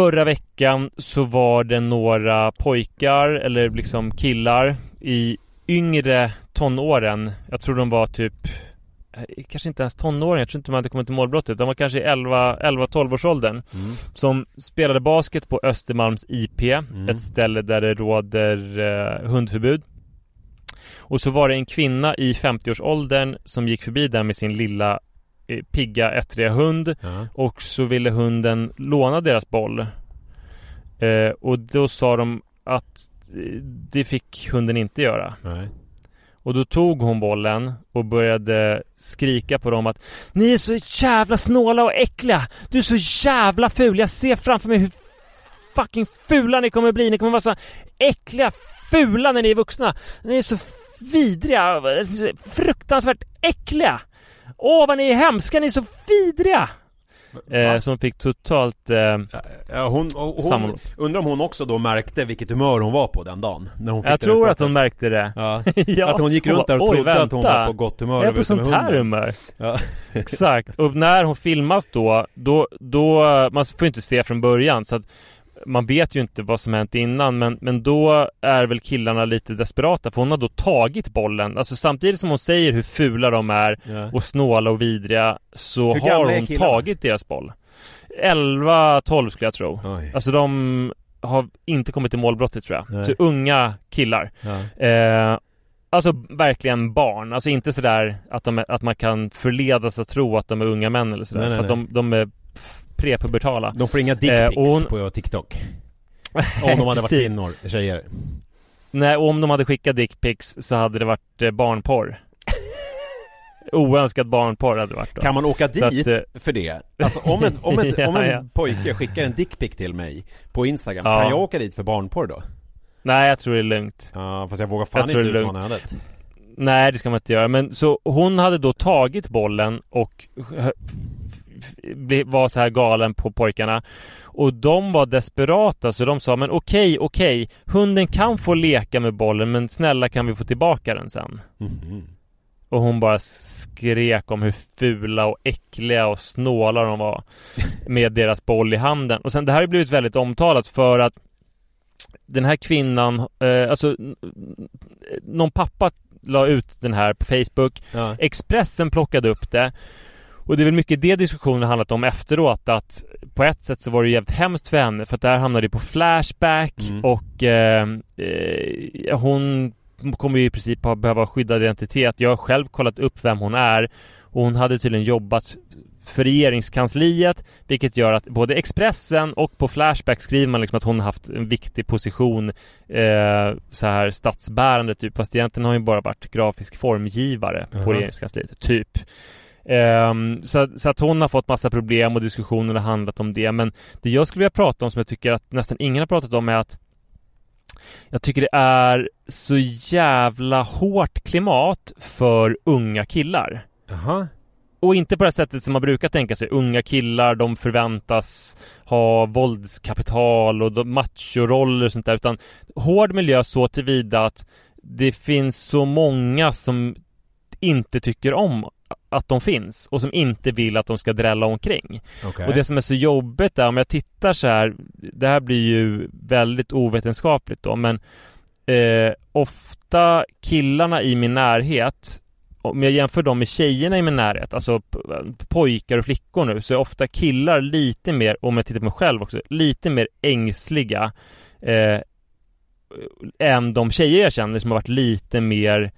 Förra veckan så var det några pojkar eller liksom killar i yngre tonåren. Jag tror de var typ eh, Kanske inte ens tonåringar, jag tror inte de hade kommit till målbrottet. De var kanske i 11-12 års åldern. Som spelade basket på Östermalms IP. Ett ställe där det råder eh, hundförbud. Och så var det en kvinna i 50-årsåldern som gick förbi där med sin lilla pigga ettriga hund. Ja. Och så ville hunden låna deras boll. Eh, och då sa de att eh, det fick hunden inte göra. Nej. Och då tog hon bollen och började skrika på dem att Ni är så jävla snåla och äckliga! Du är så jävla ful! Jag ser framför mig hur fucking fula ni kommer bli! Ni kommer vara så äckliga, fula när ni är vuxna! Ni är så vidriga! Fruktansvärt äckliga! Åh vad ni är hemska! Ni är så vidriga! Eh, hon fick totalt... Eh, Ja, hon, hon, undrar om hon också då märkte vilket humör hon var på den dagen? När hon fick jag tror att hon märkte det. Ja. <laughs> ja. Att hon gick runt där och bara, "Oj, trodde att hon vänta. var på gott humör Jag är på som sånt här hunden." humör. Ja. <laughs> Exakt. Och när hon filmas då, då, då, man får ju inte se från början så att man vet ju inte vad som hänt innan men, men då är väl killarna lite desperata för hon har då tagit bollen. Alltså samtidigt som hon säger hur fula de är Ja. och snåla och vidriga så Hur har hon tagit deras boll. 11-12 skulle jag tro. Oj. Alltså de har inte kommit till målbrottet tror jag. Nej. Så unga killar. Ja. Eh, alltså verkligen barn. Alltså inte sådär att, de, att man kan förledas att tro att de är unga män eller sådär. Nej, nej, för att de, de är prepubertala. De får inga dickpics Eh, hon- på TikTok. <laughs> Om de hade varit kvinnor, tjejer. Nej, och om de hade skickat dickpics så hade det varit eh, barnporr. Oönskad barnporr hade det varit då. Kan man åka Så att, dit eh, för det? Alltså om en, om en, <laughs> om en Ja, ja. pojke skickar en dickpic till mig på Instagram, Ja. kan jag åka dit för barnporr då? Nej, jag tror det är lugnt. Ja, fast jag vågar fan Jag tror inte utmana ödet. Nej, det ska man inte göra. Men så hon hade då tagit bollen och var så här galen på pojkarna. Och de var desperata så de sa men okej, okej, hunden kan få leka med bollen men snälla kan vi få tillbaka den sen? Mhm. Och hon bara skrek om hur fula och äckliga och snåla de var med deras boll i handen. Och sen det här har blivit väldigt omtalat för att den här kvinnan, eh, alltså någon pappa la ut den här på Facebook. Ja. Expressen plockade upp det. Och det är väl mycket det diskussionen handlat om efteråt att på ett sätt så var det jävligt hemskt för henne för att där hamnade det på Flashback Mm. och eh, eh, hon kommer ju i princip ha behöva skyddad identitet. Jag har själv kollat upp vem hon är och hon hade tydligen jobbat för regeringskansliet vilket gör att både Expressen och på Flashback skriver man liksom att hon har haft en viktig position eh, så här statsbärande typ fast egentligen har hon ju bara varit grafisk formgivare Jaha. på regeringskansliet typ. Ehm, så, att- så att hon har fått massa problem och diskussioner har handlat om det men det jag skulle vilja prata om som jag tycker att nästan ingen har pratat om är att jag tycker det är så jävla hårt klimat för unga killar. Jaha. och inte på det sättet som man brukar tänka sig. Unga killar, de förväntas ha våldskapital och machoroller och sånt där. Utan hård miljö så tillvida att det finns så många som inte tycker om att de finns och som inte vill att de ska drälla omkring. Okej. Och det som är så jobbigt är om jag tittar så här, det här blir ju väldigt ovetenskapligt då, men eh, ofta killarna i min närhet, om jag jämför dem med tjejerna i min närhet, alltså pojkar och flickor nu, så är ofta killar lite mer, om jag tittar på mig själv också, lite mer ängsliga eh, än de tjejer jag känner som har varit lite mer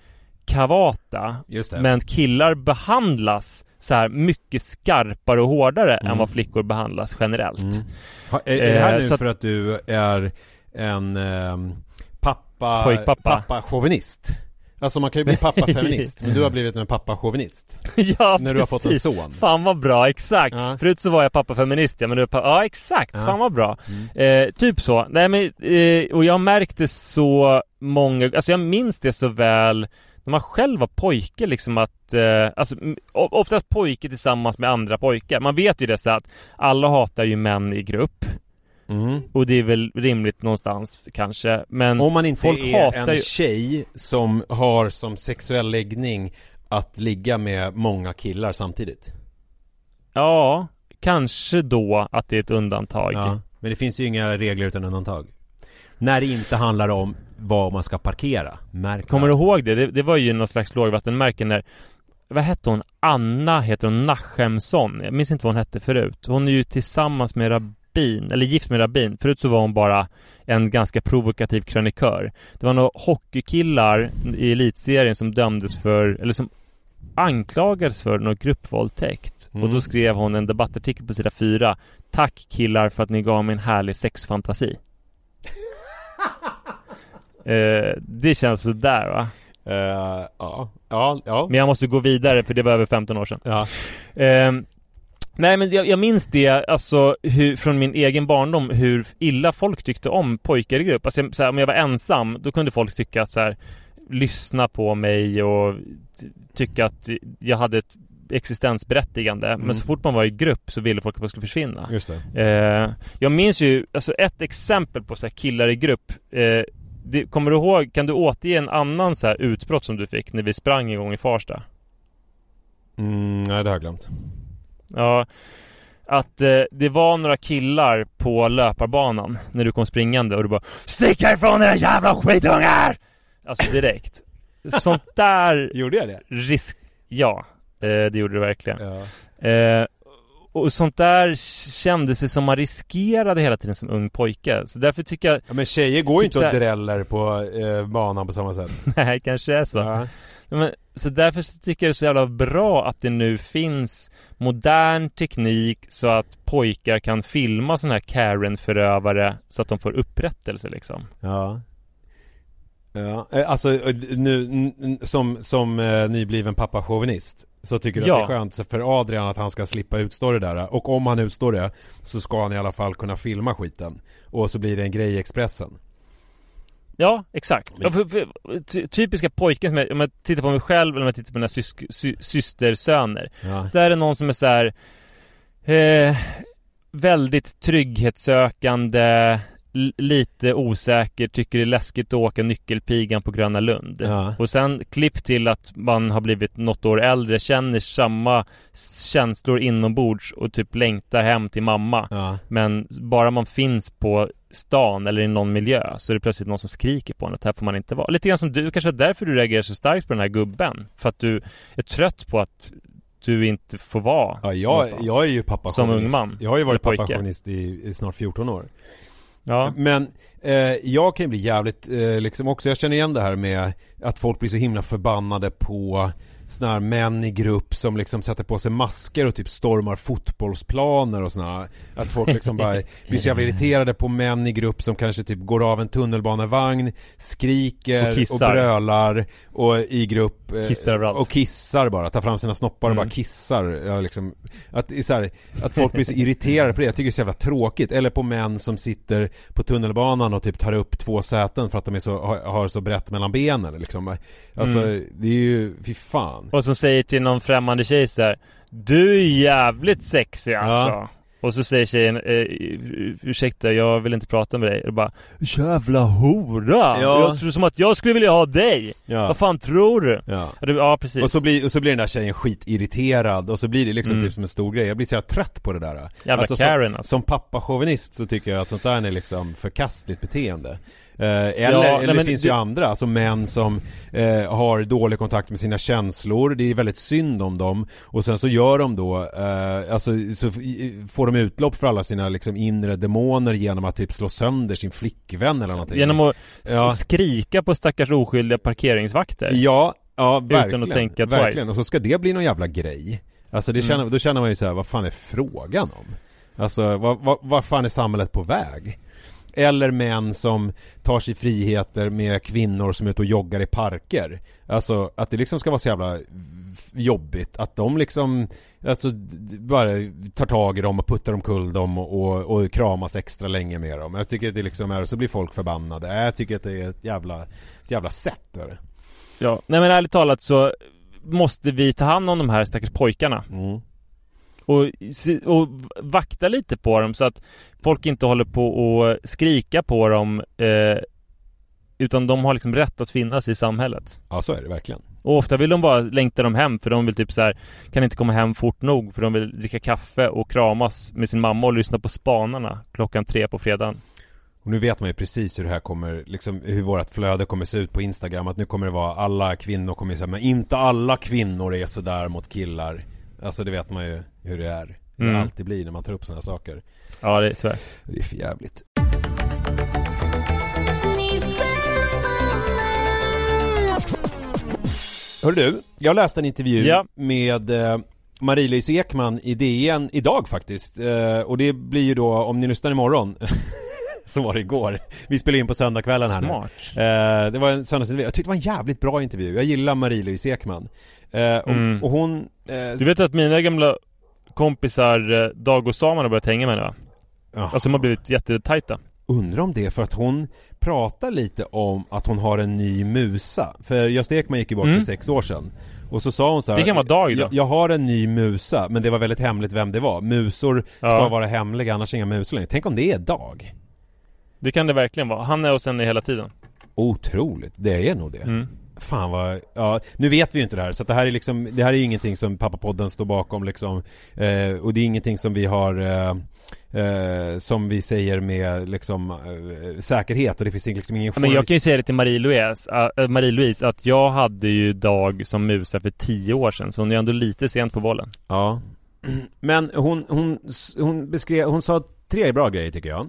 det. Men killar behandlas så här mycket skarpare och hårdare Mm. än vad flickor behandlas generellt. Mm. Ha, är, är det här Eh, nu att- för att du är en ehm, pappa... Pojkpappa. Pappa-chauvinist? Alltså man kan ju bli <laughs> pappa-feminist, men du har blivit en pappa-chauvinist. <laughs> ja, När du har fått en precis. son. Fan vad bra, exakt. Ja. Förut så var jag pappa feminist ja, men nu är ja exakt, Ja. fan vad bra. Mm. Eh, typ så. Nej men, eh, och jag märkte så många, alltså jag minns det så väl när man själv var pojke liksom att, eh, alltså oftast pojke tillsammans med andra pojkar. Man vet ju det så att alla hatar ju män i grupp. Mm. Och det är väl rimligt någonstans kanske. Men Om man inte folk är hatar en ju... tjej som har som sexuell läggning att ligga med många killar samtidigt. Ja, kanske då att det är ett undantag. Ja. Men det finns ju inga regler utan undantag. När det inte handlar om var man ska parkera. Märk Kommer du ihåg det? det? Det var ju någon slags lågvattenmärke när vad hette hon? Anna heter hon Nachemsson. Jag minns inte vad hon hette förut. Hon är ju tillsammans med Rabin, eller gift med Rabin. Förut så var hon bara en ganska provokativ krönikör. Det var några hockeykillar i elitserien som dömdes för, eller som anklagades för någon gruppvåldtäkt. Och Mm. då skrev hon en debattartikel på sida 4. Tack killar för att ni gav mig en härlig sexfantasi. <laughs> eh, det känns sådär va? Eh, ja, ja, ja. Men jag måste gå vidare för det var över 15 år sedan. ja. Ehm, nej men jag, jag minns det, alltså hur, från min egen barndom, hur illa folk tyckte om pojkar i grupp. Alltså så här, om jag var ensam, då kunde folk tycka att så här, lyssna på mig och ty- tycka att jag hade ett existensberättigande. Mm. Men så fort man var i grupp så ville folk att man skulle försvinna. Just det. Eh, jag minns ju, alltså ett exempel på så här killar i grupp. Eh, det, kommer du ihåg, kan du återge en annan så här utbrott som du fick när vi sprang en gång i Farsta? Mm, nej det har jag glömt. Ja, att eh, det var några killar på löparbanan när du kom springande och du bara Stick härifrån era jävla skitungar! Alltså direkt. <laughs> Sånt där Gjorde jag det? risk... Ja, eh, det gjorde du verkligen. Ja. Eh, och sånt där kändes det som man riskerade hela tiden som ung pojke. Så därför tycker jag, ja men tjejer går ju Typ inte och här- dräller på eh, banan på samma sätt. <laughs> nej kanske är så. Ja. Men, så därför så tycker jag det är så jävla bra att det nu finns modern teknik så att pojkar kan filma sådana här Karen-förövare så att de får upprättelse liksom. Ja. Ja, eh, alltså eh, nu som, som eh, nybliven pappa-chauvinist Så tycker du Ja. att det är skönt för Adrian att han ska slippa utstå det där. Och om han utstår det Så ska han i alla fall kunna filma skiten. Och så blir det en grej i Expressen. Ja, exakt. Ja, för, för, ty, typiska pojken som jag, om jag tittar på mig själv eller om jag tittar på mina sysk, sy, systersöner. Ja, Så är det någon som är så här eh, Väldigt trygghetssökande Lite osäker, tycker det är läskigt att åka nyckelpigan på Gröna Lund ja. Och sen klipp till att man har blivit något år äldre, känner samma känslor inombords och typ längtar hem till mamma. ja. Men bara man finns på stan eller i någon miljö så är det plötsligt någon som skriker på en att här får man inte vara. Lite grann som du, kanske är därför du reagerar så starkt på den här gubben. För att du är trött på att du inte får vara ja jag, någonstans. jag är ju pappa Som ung man. Jag har ju varit pappa-chauvinist i, i snart 14 år Ja, Men eh, jag kan ju bli jävligt eh, liksom också, jag känner igen det här med att folk blir så himla förbannade på såna här män i grupp som liksom sätter på sig masker och typ stormar fotbollsplaner och såna Att folk liksom bara <laughs> blir så jävla irriterade på män i grupp som kanske typ går av en tunnelbanevagn Skriker Och och, brölar och i grupp eh, Kissar överallt. Och kissar bara, tar fram sina snoppar och Mm. bara kissar. Ja, liksom, att, så här, att folk blir så irriterade på det, jag tycker det är så jävla tråkigt. Eller på män som sitter på tunnelbanan och typ tar upp två säten för att de är så, har, har så brett mellan benen liksom. Alltså Mm. det är ju, fy fan och som säger till någon främmande tjej så här, Du är jävligt sexig alltså. Och så säger tjejen, eh, ursäkta jag vill inte prata med dig. Och bara, jävla hora! Ja. Jag som att jag skulle vilja ha dig! Ja. Vad fan tror du? Ja. Ja, ja precis. Och så, blir, och så blir den där tjejen skitirriterad och så blir det liksom Mm. typ som en stor grej. Jag blir så jävla trött på det där. Jävla som, Karen alltså. som pappachauvinist så tycker jag att sånt där är liksom förkastligt beteende. Eh, eller Ja, eller det finns du- ju andra, alltså män som eh, har dålig kontakt med sina känslor. Det är väldigt synd om dem. Och sen så gör de då, eh, alltså så får de utlopp för alla sina liksom inre demoner genom att typ slå sönder sin flickvän eller någonting. Genom att Ja. skrika på stackars oskyldiga parkeringsvakter. Ja, ja verkligen. att tänka verkligen. Och så ska det bli någon jävla grej. Alltså det Mm. känner, då känner man ju så här, vad fan är frågan om? Alltså, vad, vad, vad fan är samhället på väg? Eller män som tar sig friheter med kvinnor som är ute och joggar i parker. Alltså att det liksom ska vara så jävla jobbigt att de liksom Alltså bara tar tag i dem och puttar omkull dem och, och, och kramas extra länge med dem. Jag tycker att det liksom är, så blir folk förbannade. Jag tycker att det är ett jävla, ett jävla sätt är det. Ja, nej men ärligt talat så måste vi ta hand om de här stackars pojkarna. Mm. Och, och vakta lite på dem så att folk inte håller på och skrika på dem eh, Utan de har liksom rätt att finnas i samhället. Ja så är det verkligen. Och ofta vill de bara längta dem hem för de vill typ så här Kan inte komma hem fort nog för de vill dricka kaffe och kramas med sin mamma och lyssna på Spanarna klockan tre på fredagen. Och nu vet man ju precis hur det här kommer, liksom hur vårt flöde kommer se ut på Instagram. Att nu kommer det vara alla kvinnor kommer säga men inte alla kvinnor är sådär mot killar. Alltså det vet man ju hur det är. Hur Mm. det alltid blir när man tar upp sådana saker. Ja, det är tyvärr. Det är för jävligt. Hör du, jag läste en intervju Ja. med eh, Marie-Louise Ekman i DN idag faktiskt. Eh, och det blir ju då, om ni lyssnar imorgon, <laughs> som var det igår. Vi spelar in på söndagskvällen här nu. Smart. Eh, det var en söndagsintervju. Jag tyckte det var en jävligt bra intervju. Jag gillar Marie-Louise Ekman. Eh, och, Mm. och hon... Eh, Du vet att mina gamla kompisar eh, Dag och Saman har börjat hänga med henne va? ja, Alltså de har blivit jättetajta. Undrar om det är för att hon pratar lite om att hon har en ny musa. För Gösta Ekman gick ju bort Mm. för sex år sedan. Och så sa hon så här, Det kan vara Dag då. jag, jag har en ny musa, men det var väldigt hemligt vem det var. Musor ska Ja. vara hemliga, annars inga musor längre. Tänk om det är Dag? Det kan det verkligen vara. Han är hos henne hela tiden. Otroligt, det är nog det. Mm. Fan vad, ja, nu vet vi ju inte det här så att det här är liksom, det här är ju ingenting som pappapodden står bakom liksom. Eh, Och det är ingenting som vi har eh, eh, Som vi säger med liksom eh, säkerhet och det finns liksom ingen Ja, Men jag kan ju säga det till Marie-Louise, äh, Marie-Louise att jag hade ju Dag som musa för tio år sedan så hon är ändå lite sent på bollen. Ja. Men hon, hon, hon beskrev, hon sa tre bra grejer tycker jag.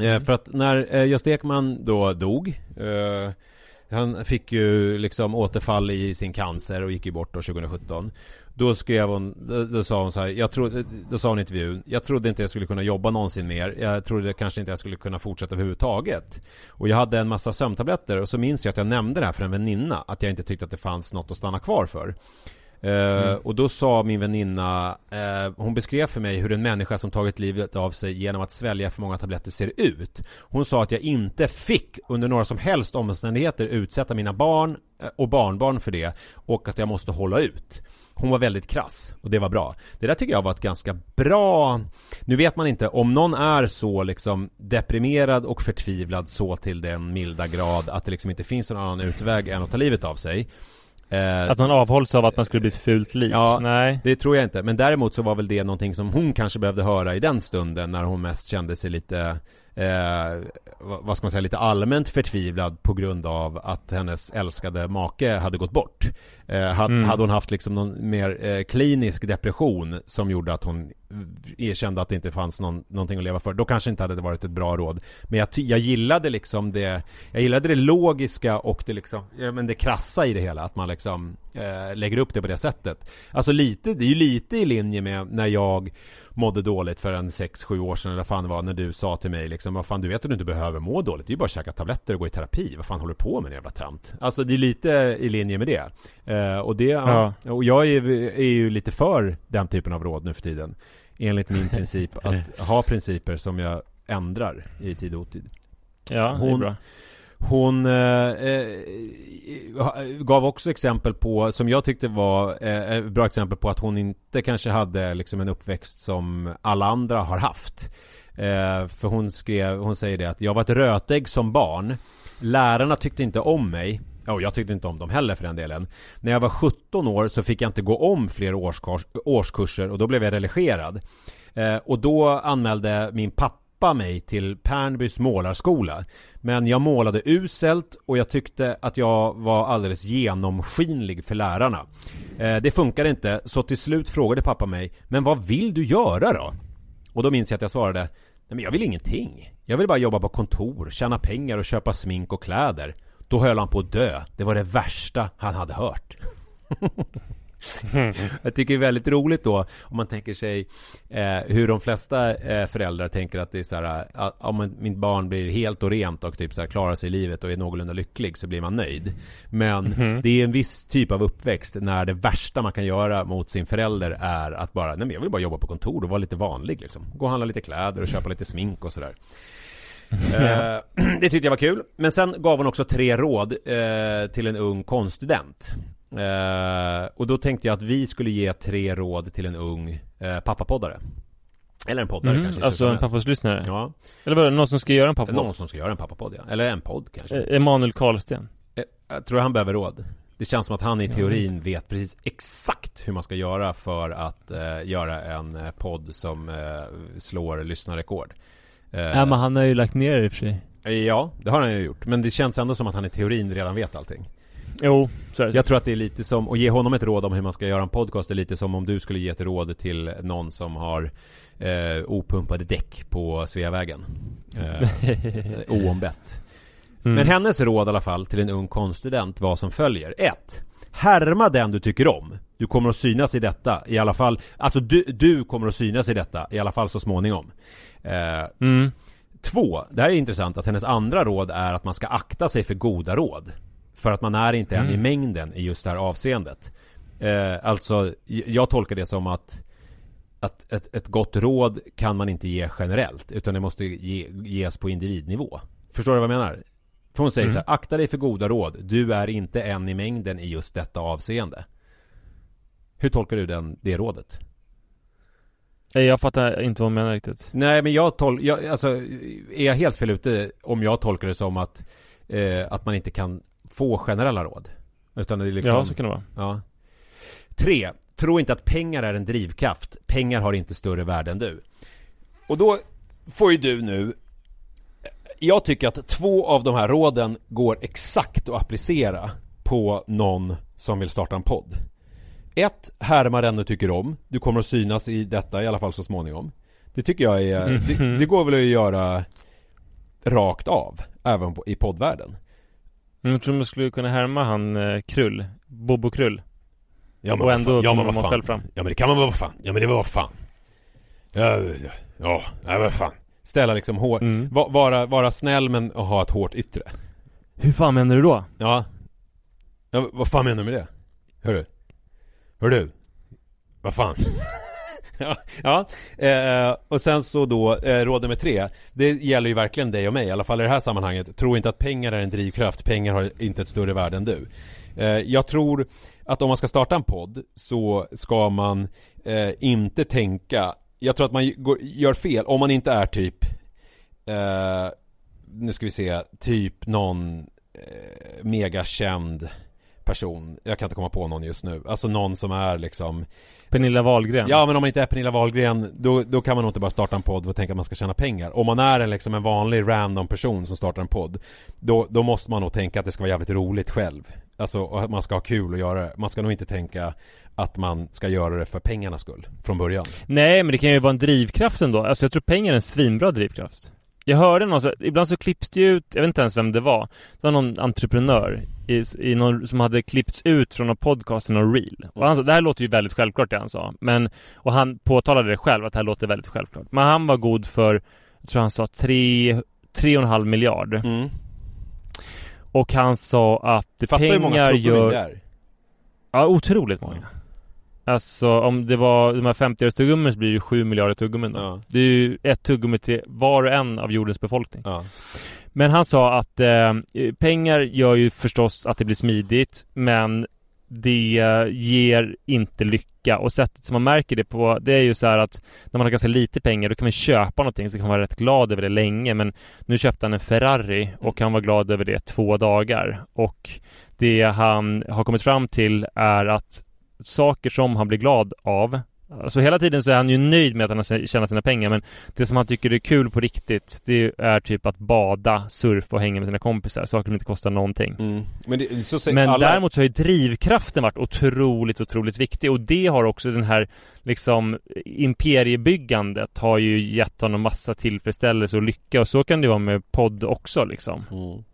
Eh, För att när Gösta Ekman då dog han fick ju liksom återfall i sin cancer och gick ju bort då 2017 Då skrev hon, då, då sa hon så här, jag trodde, då sa hon i intervjun Jag trodde inte jag skulle kunna jobba någonsin mer. Jag trodde kanske inte jag skulle kunna fortsätta överhuvudtaget. Och jag hade en massa sömntabletter och så minns jag att jag nämnde det här för en väninna Att jag inte tyckte att det fanns något att stanna kvar för. Eh, Och då sa min väninna, eh, hon beskrev för mig hur en människa som tagit livet av sig genom att svälja för många tabletter ser ut. Hon sa att jag inte fick under några som helst omständigheter utsätta mina barn eh, och barnbarn för det och att jag måste hålla ut. Hon var väldigt krass och det var bra. Det där tycker jag var ett ganska bra Nu vet man inte om någon är så liksom deprimerad och förtvivlad så till den milda grad att det liksom inte finns någon annan utväg än att ta livet av sig. Eh, Att man avhålls av att man skulle bli ett fult lik. Ja. Nej. det tror jag inte, men däremot så var väl det någonting som hon kanske behövde höra i den stunden när hon mest kände sig lite eh, vad ska man säga, lite allmänt förtvivlad på grund av att hennes älskade make hade gått bort. Eh, hade, Mm. hade hon haft liksom någon mer eh, klinisk depression som gjorde att hon erkände att det inte fanns någon, någonting att leva för, då kanske inte hade det varit ett bra råd. Men jag, jag gillade liksom det, jag gillade det logiska och det liksom, ja, men det krassa i det hela, att man liksom eh, lägger upp det på det sättet. Alltså lite, det är ju lite i linje med när jag mådde dåligt för en 6-7 år sedan eller vad fan det var när du sa till mig liksom Vad fan du vet att du inte behöver må dåligt Det är ju bara att käka tabletter och gå i terapi Vad fan håller du på med jävla tönt? Alltså det är lite i linje med det eh, Och det, ja. Och jag är, är ju lite för den typen av råd nu för tiden Enligt min princip att <laughs> ha principer som jag ändrar i tid och otid Ja, det är Hon- bra. Hon eh, eh gav också exempel på, som jag tyckte var eh, eh, bra exempel på att hon inte kanske hade liksom en uppväxt som alla andra har haft. Eh, för hon skrev, hon säger det att jag var ett rötägg som barn. Lärarna tyckte inte om mig. Ja, och jag tyckte inte om dem heller för den delen. När jag var 17 år så fick jag inte gå om fler årskurs, årskurser och då blev jag relegerad. Eh, och då anmälde min pappa mig till Pernbys målarskola. Men jag målade uselt och jag tyckte att jag var alldeles genomskinlig för lärarna. Eh, det funkade inte, så till slut frågade pappa mig Men vad vill du göra då? Och då minns jag att jag svarade Nej men jag vill ingenting. Jag vill bara jobba på kontor, tjäna pengar och köpa smink och kläder. Då höll han på att dö. Det var det värsta han hade hört. <laughs> <laughs> Jag tycker det är väldigt roligt då om man tänker sig eh, hur de flesta eh, föräldrar tänker att det är så här att om mitt barn blir helt och rent och typ så här klarar sig i livet och är någorlunda lycklig så blir man nöjd. Men det är en viss typ av uppväxt när det värsta man kan göra mot sin förälder är att bara, nej men jag vill bara jobba på kontor och vara lite vanlig liksom. Gå och handla lite kläder och köpa lite smink och sådär. <laughs> Eh, <clears throat> det tyckte jag var kul. Men sen gav hon också tre råd eh, till en ung konststudent. Eh, och då tänkte jag att vi skulle ge tre råd till en ung eh, pappapoddare. Eller en poddare Mm, kanske. alltså en slutändan. pappaslyssnare? Ja, Eller vadå, någon som ska göra en pappapodd? någon som ska göra en pappapodd ja. Eller en podd kanske. Eh, Emanuel Karlsten Eh, Jag tror han behöver råd. Det känns som att han i teorin vet precis exakt hur man ska göra för att eh, göra en eh, podd som slår lyssnarrekord. Ja men han har ju lagt ner det i och för sig Ja, det har han ju gjort. Men det känns ändå som att han i teorin redan vet allting. Jo, så är det Jag tror att det är lite som, att ge honom ett råd om hur man ska göra en podcast är lite som om du skulle ge ett råd till någon som har eh, opumpade däck på Sveavägen. Eh, <laughs> oombett. Mm. Men hennes råd i alla fall till en ung konststudent var som följer. 1. Härma den du tycker om. Du kommer att synas i detta, i alla fall. Alltså du, du kommer att synas i detta, i alla fall så småningom. Eh, Mm. Två, det här är intressant att hennes andra råd är att man ska akta sig för goda råd. För att man är inte en i mängden i just det här avseendet. Eh, alltså, jag tolkar det som att att ett, ett gott råd kan man inte ge generellt utan det måste ge, ges på individnivå. Förstår du vad jag menar? För hon säger så här, akta dig för goda råd. Du är inte en i mängden i just detta avseende. Hur tolkar du den, det rådet? Nej, Jag fattar inte vad hon menar riktigt Nej men jag tolkar, alltså är jag helt fel ute om jag tolkar det som att eh, att man inte kan få generella råd? Utan det är liksom Ja, så kan det vara Ja. Tre. Tro inte att pengar är en drivkraft. Pengar har inte större värde än du. Och då får ju du nu Jag tycker att två av de här råden går exakt att applicera på någon som vill starta en podd. Ett, härma den du tycker om. Du kommer att synas i detta i alla fall så småningom. Det tycker jag är, det, det går väl att göra rakt av, även på, i poddvärlden. Men Jag tror man skulle kunna härma han eh, Krull Bobo Krull Ja Och vad ändå ja, men vad fan. själv fram. Ja men det kan man väl vad fan. Ja men det var vad fan. Ja, ja, ja, nej vad fan. Ställa liksom hår, Mm. va, vara, vara snäll men ha ett hårt yttre. Hur fan menar du då? Ja. ja vad fan menar du med det? Hör du? Hör du? Vad fan? <laughs> ja, ja. Eh, och sen så då, eh, råd nummer tre. Det gäller ju verkligen dig och mig, i alla fall i det här sammanhanget. Tro inte att pengar är en drivkraft, pengar har inte ett större värde än du. Eh, jag tror att om man ska starta en podd så ska man eh, inte tänka Jag tror att man går, gör fel om man inte är typ eh, Nu ska vi se, typ någon eh, megakänd person Jag kan inte komma på någon just nu Alltså någon som är liksom Pernilla Wahlgren. Ja men om man inte är Pernilla Wahlgren då, då kan man nog inte bara starta en podd och tänka att man ska tjäna pengar. Om man är en, liksom en vanlig random person som startar en podd då, då måste man nog tänka att det ska vara jävligt roligt själv. Alltså och att man ska ha kul att göra det. Man ska nog inte tänka att man ska göra det för pengarnas skull Från början. Nej men det kan ju vara en drivkraft ändå. Alltså jag tror pengar är en svinbra drivkraft. Jag hörde någon så, ibland så klipps det ut, jag vet inte ens vem det var. Det var någon entreprenör i, i någon, som hade klippts ut från någon podcast i någon reel Och han sa, det här låter ju väldigt självklart det han sa Men, och han påtalade det själv att det här låter väldigt självklart Men han var god för, jag tror han sa tre, tre och en halv miljard mm. Och han sa att Fattar hur många pengar gör det är Ja, otroligt många. Alltså om det var de här 50 tuggummin så blir det ju 7 miljarder tuggummin då. Ja. Det är ju ett tuggummi till var och en av jordens befolkning. Ja. Men han sa att eh, pengar gör ju förstås att det blir smidigt men det ger inte lycka. Och sättet som man märker det på det är ju så här att när man har ganska lite pengar då kan man köpa någonting så kan man vara rätt glad över det länge. Men nu köpte han en Ferrari och han var glad över det två dagar. Och det han har kommit fram till är att saker som han blir glad av Alltså hela tiden så är han ju nöjd med att han har tjänat sina pengar men det som han tycker är kul på riktigt det är typ att bada, surfa och hänga med sina kompisar. Saker som inte kostar någonting. Mm. Men, det, Men alla... däremot så har ju drivkraften varit otroligt, otroligt viktig och det har också den här liksom imperiebyggandet har ju gett honom massa tillfredsställelse och lycka och så kan det vara med podd också liksom. Mm.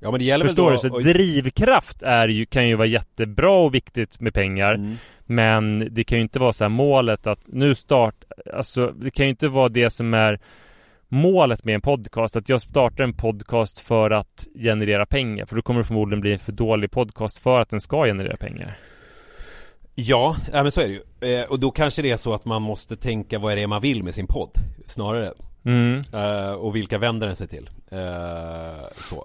Ja men det gäller Förstår väl du? då... Så drivkraft är ju, kan ju vara jättebra och viktigt med pengar Mm. Men det kan ju inte vara så här målet att nu start Alltså det kan ju inte vara det som är Målet med en podcast Att jag startar en podcast för att generera pengar För då kommer det förmodligen bli en för dålig podcast för att den ska generera pengar. Ja, ja men så är det ju. Eh, och då kanske det är så att man måste tänka vad är det man vill med sin podd? Snarare. Mm. eh, Och vilka vänder den sig till? Eh, Så.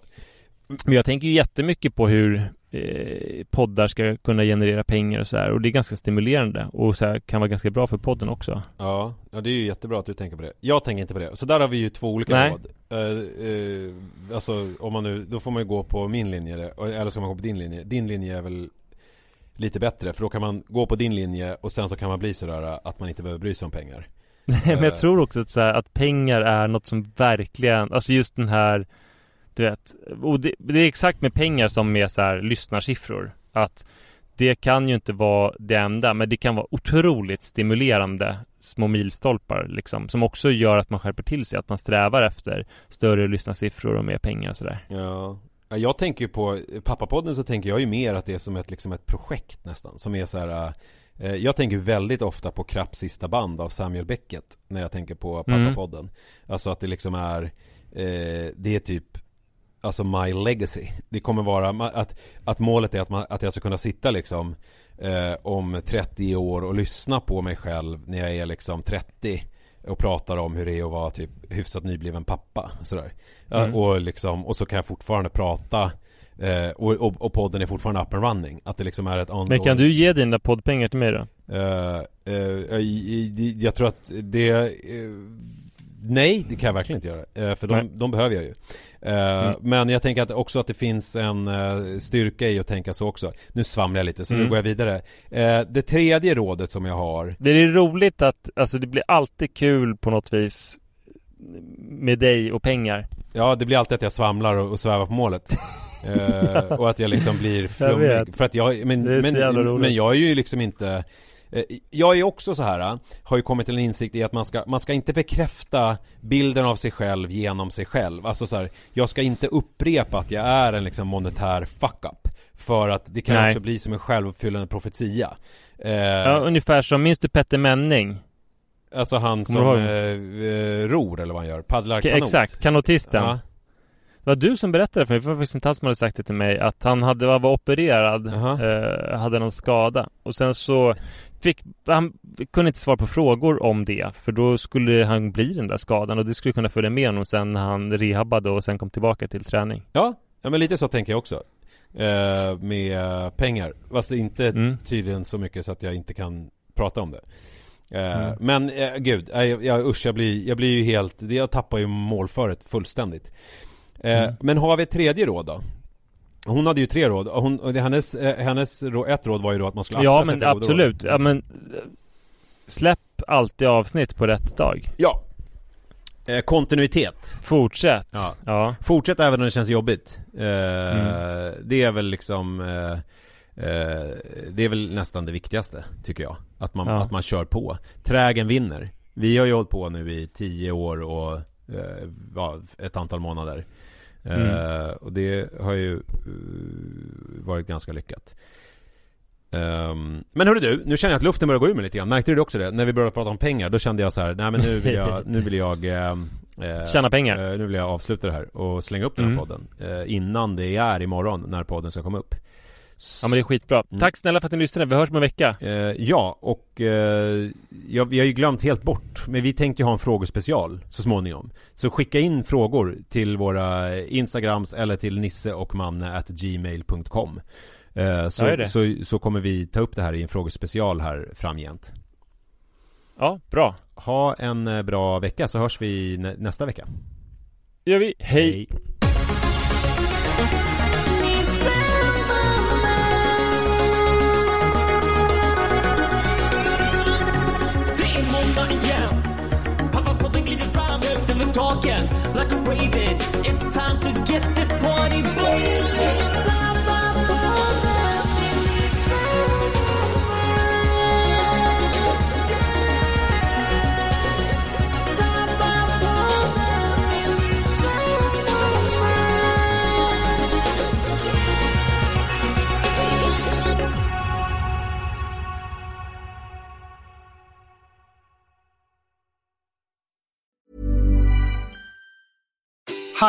Men jag tänker ju jättemycket på hur eh, poddar ska kunna generera pengar och så här Och det är ganska stimulerande och så här, kan vara ganska bra för podden också. Ja, ja det är ju jättebra att du tänker på det. Jag tänker inte på det, så där har vi ju två olika Nej. råd. Eh, eh, Alltså om man nu, då får man ju gå på min linje Eller ska man gå på din linje. Din linje är väl lite bättre för då kan man gå på din linje och sen så kan man bli sådär att man inte behöver bry sig om pengar. Nej <laughs> men Eh. jag tror också att, så här, att pengar är något som verkligen, alltså just den här Du vet, och det, det är exakt med pengar som med så här lyssnarsiffror. Att det kan ju inte vara det enda men det kan vara otroligt stimulerande små milstolpar liksom Som också gör att man skärper till sig, att man strävar efter större lyssnarsiffror och mer pengar och sådär. Ja. Ja, Jag tänker ju på Pappapodden så tänker jag ju mer att det är som ett, liksom ett projekt nästan Som är så här eh, Jag tänker väldigt ofta på Krapps sista band av Samuel Beckett När jag tänker på Mm. Pappapodden. Alltså att det liksom är eh, Det är typ Alltså my legacy Det kommer vara att, att målet är att, man, att jag ska kunna sitta liksom eh, Om 30 år och lyssna på mig själv När jag är liksom 30 och pratar om hur det är att vara typ hyfsat nybliven pappa sådär. Mm. och liksom, och så kan jag fortfarande prata eh, och, och, och podden är fortfarande up and running Att det liksom är ett ongoing Men kan du ge dina poddpengar till mig då? Eh, eh, i- i- jag tror att det eh, Nej, det kan jag verkligen inte göra. Eh, För de, de behöver jag ju. Eh, Mm. Men jag tänker att också att det finns en eh, styrka i att tänka så också. Nu svamlar jag lite så nu Mm. går jag vidare. Det tredje rådet som jag har Det är roligt att, alltså det blir alltid kul på något vis Med dig och pengar. Ja, det blir alltid att jag svamlar och, och svävar på målet. <laughs> Och att jag liksom blir flummig vet. För att jag, men, men, men jag är ju liksom inte jag är också så här, har ju kommit till en insikt i att man ska, man ska inte bekräfta bilden av sig själv genom sig själv. Alltså så här, jag ska inte upprepa att jag är en liksom monetär fuck-up. För att det kan Nej. också bli som en självuppfyllande profetia. Eh, Ja, ungefär som, minns du Petter Menning? Alltså han Kommer som eh, eh, ror eller vad han gör, paddlar kanot. Exakt, kanotisten Ja. Det var du som berättade för mig, det var faktiskt inte han som hade sagt det till mig Att han hade, var opererad, Jaha. eh, hade någon skada Och sen så fick, han kunde inte svara på frågor om det För då skulle han bli den där skadan och det skulle kunna följa med honom sen när han rehabbade och sen kom tillbaka till träning Ja, ja men lite så tänker jag också. Eh, med pengar. Fast inte Mm. tydligen så mycket så att jag inte kan prata om det. Eh, Mm. Men eh, gud, jag, jag, usch jag blir, jag blir ju helt, jag tappar ju målföret fullständigt. Eh, Mm. Men har vi ett tredje råd då? Hon hade ju tre råd, hon, hennes, eh, hennes ett råd var ju då att man skulle Ja men absolut, ja men Släpp alltid avsnitt på rätt dag Ja! Eh, kontinuitet. Fortsätt Ja. ja. Fortsätt även när det känns jobbigt. Eh, Mm. Det är väl liksom eh, eh, Det är väl nästan det viktigaste tycker jag. Att man, Ja. att man kör på. Trägen vinner. Vi har ju hållit på nu i tio år och ett antal månader. Mm. och det har ju eh, varit ganska lyckat. Ehm, men hörru du, nu känner jag att luften börjar gå ur mig lite grann. Märkte du också det? När vi började prata om pengar, då kände jag så här, nej men nu vill jag, nu vill jag ehm, eh, Tjäna pengar. Eh, nu vill jag avsluta det här och slänga upp den här Mm. podden eh, Innan det är imorgon när podden ska komma upp Ja men det är skitbra. Mm. Tack snälla för att ni lyssnade. Vi hörs om en vecka. Eh, ja, och eh, ja, vi har ju glömt helt bort, men vi tänkte ju ha en frågespecial så småningom. Så skicka in frågor till våra Instagrams eller till nisse och manne at gmail.com. Eh, Ja, så, det. så, så kommer vi ta upp det här i en frågespecial här framgent. Ja, bra. Ha en eh, bra vecka så hörs vi nä- nästa vecka. gör vi. Hej. Det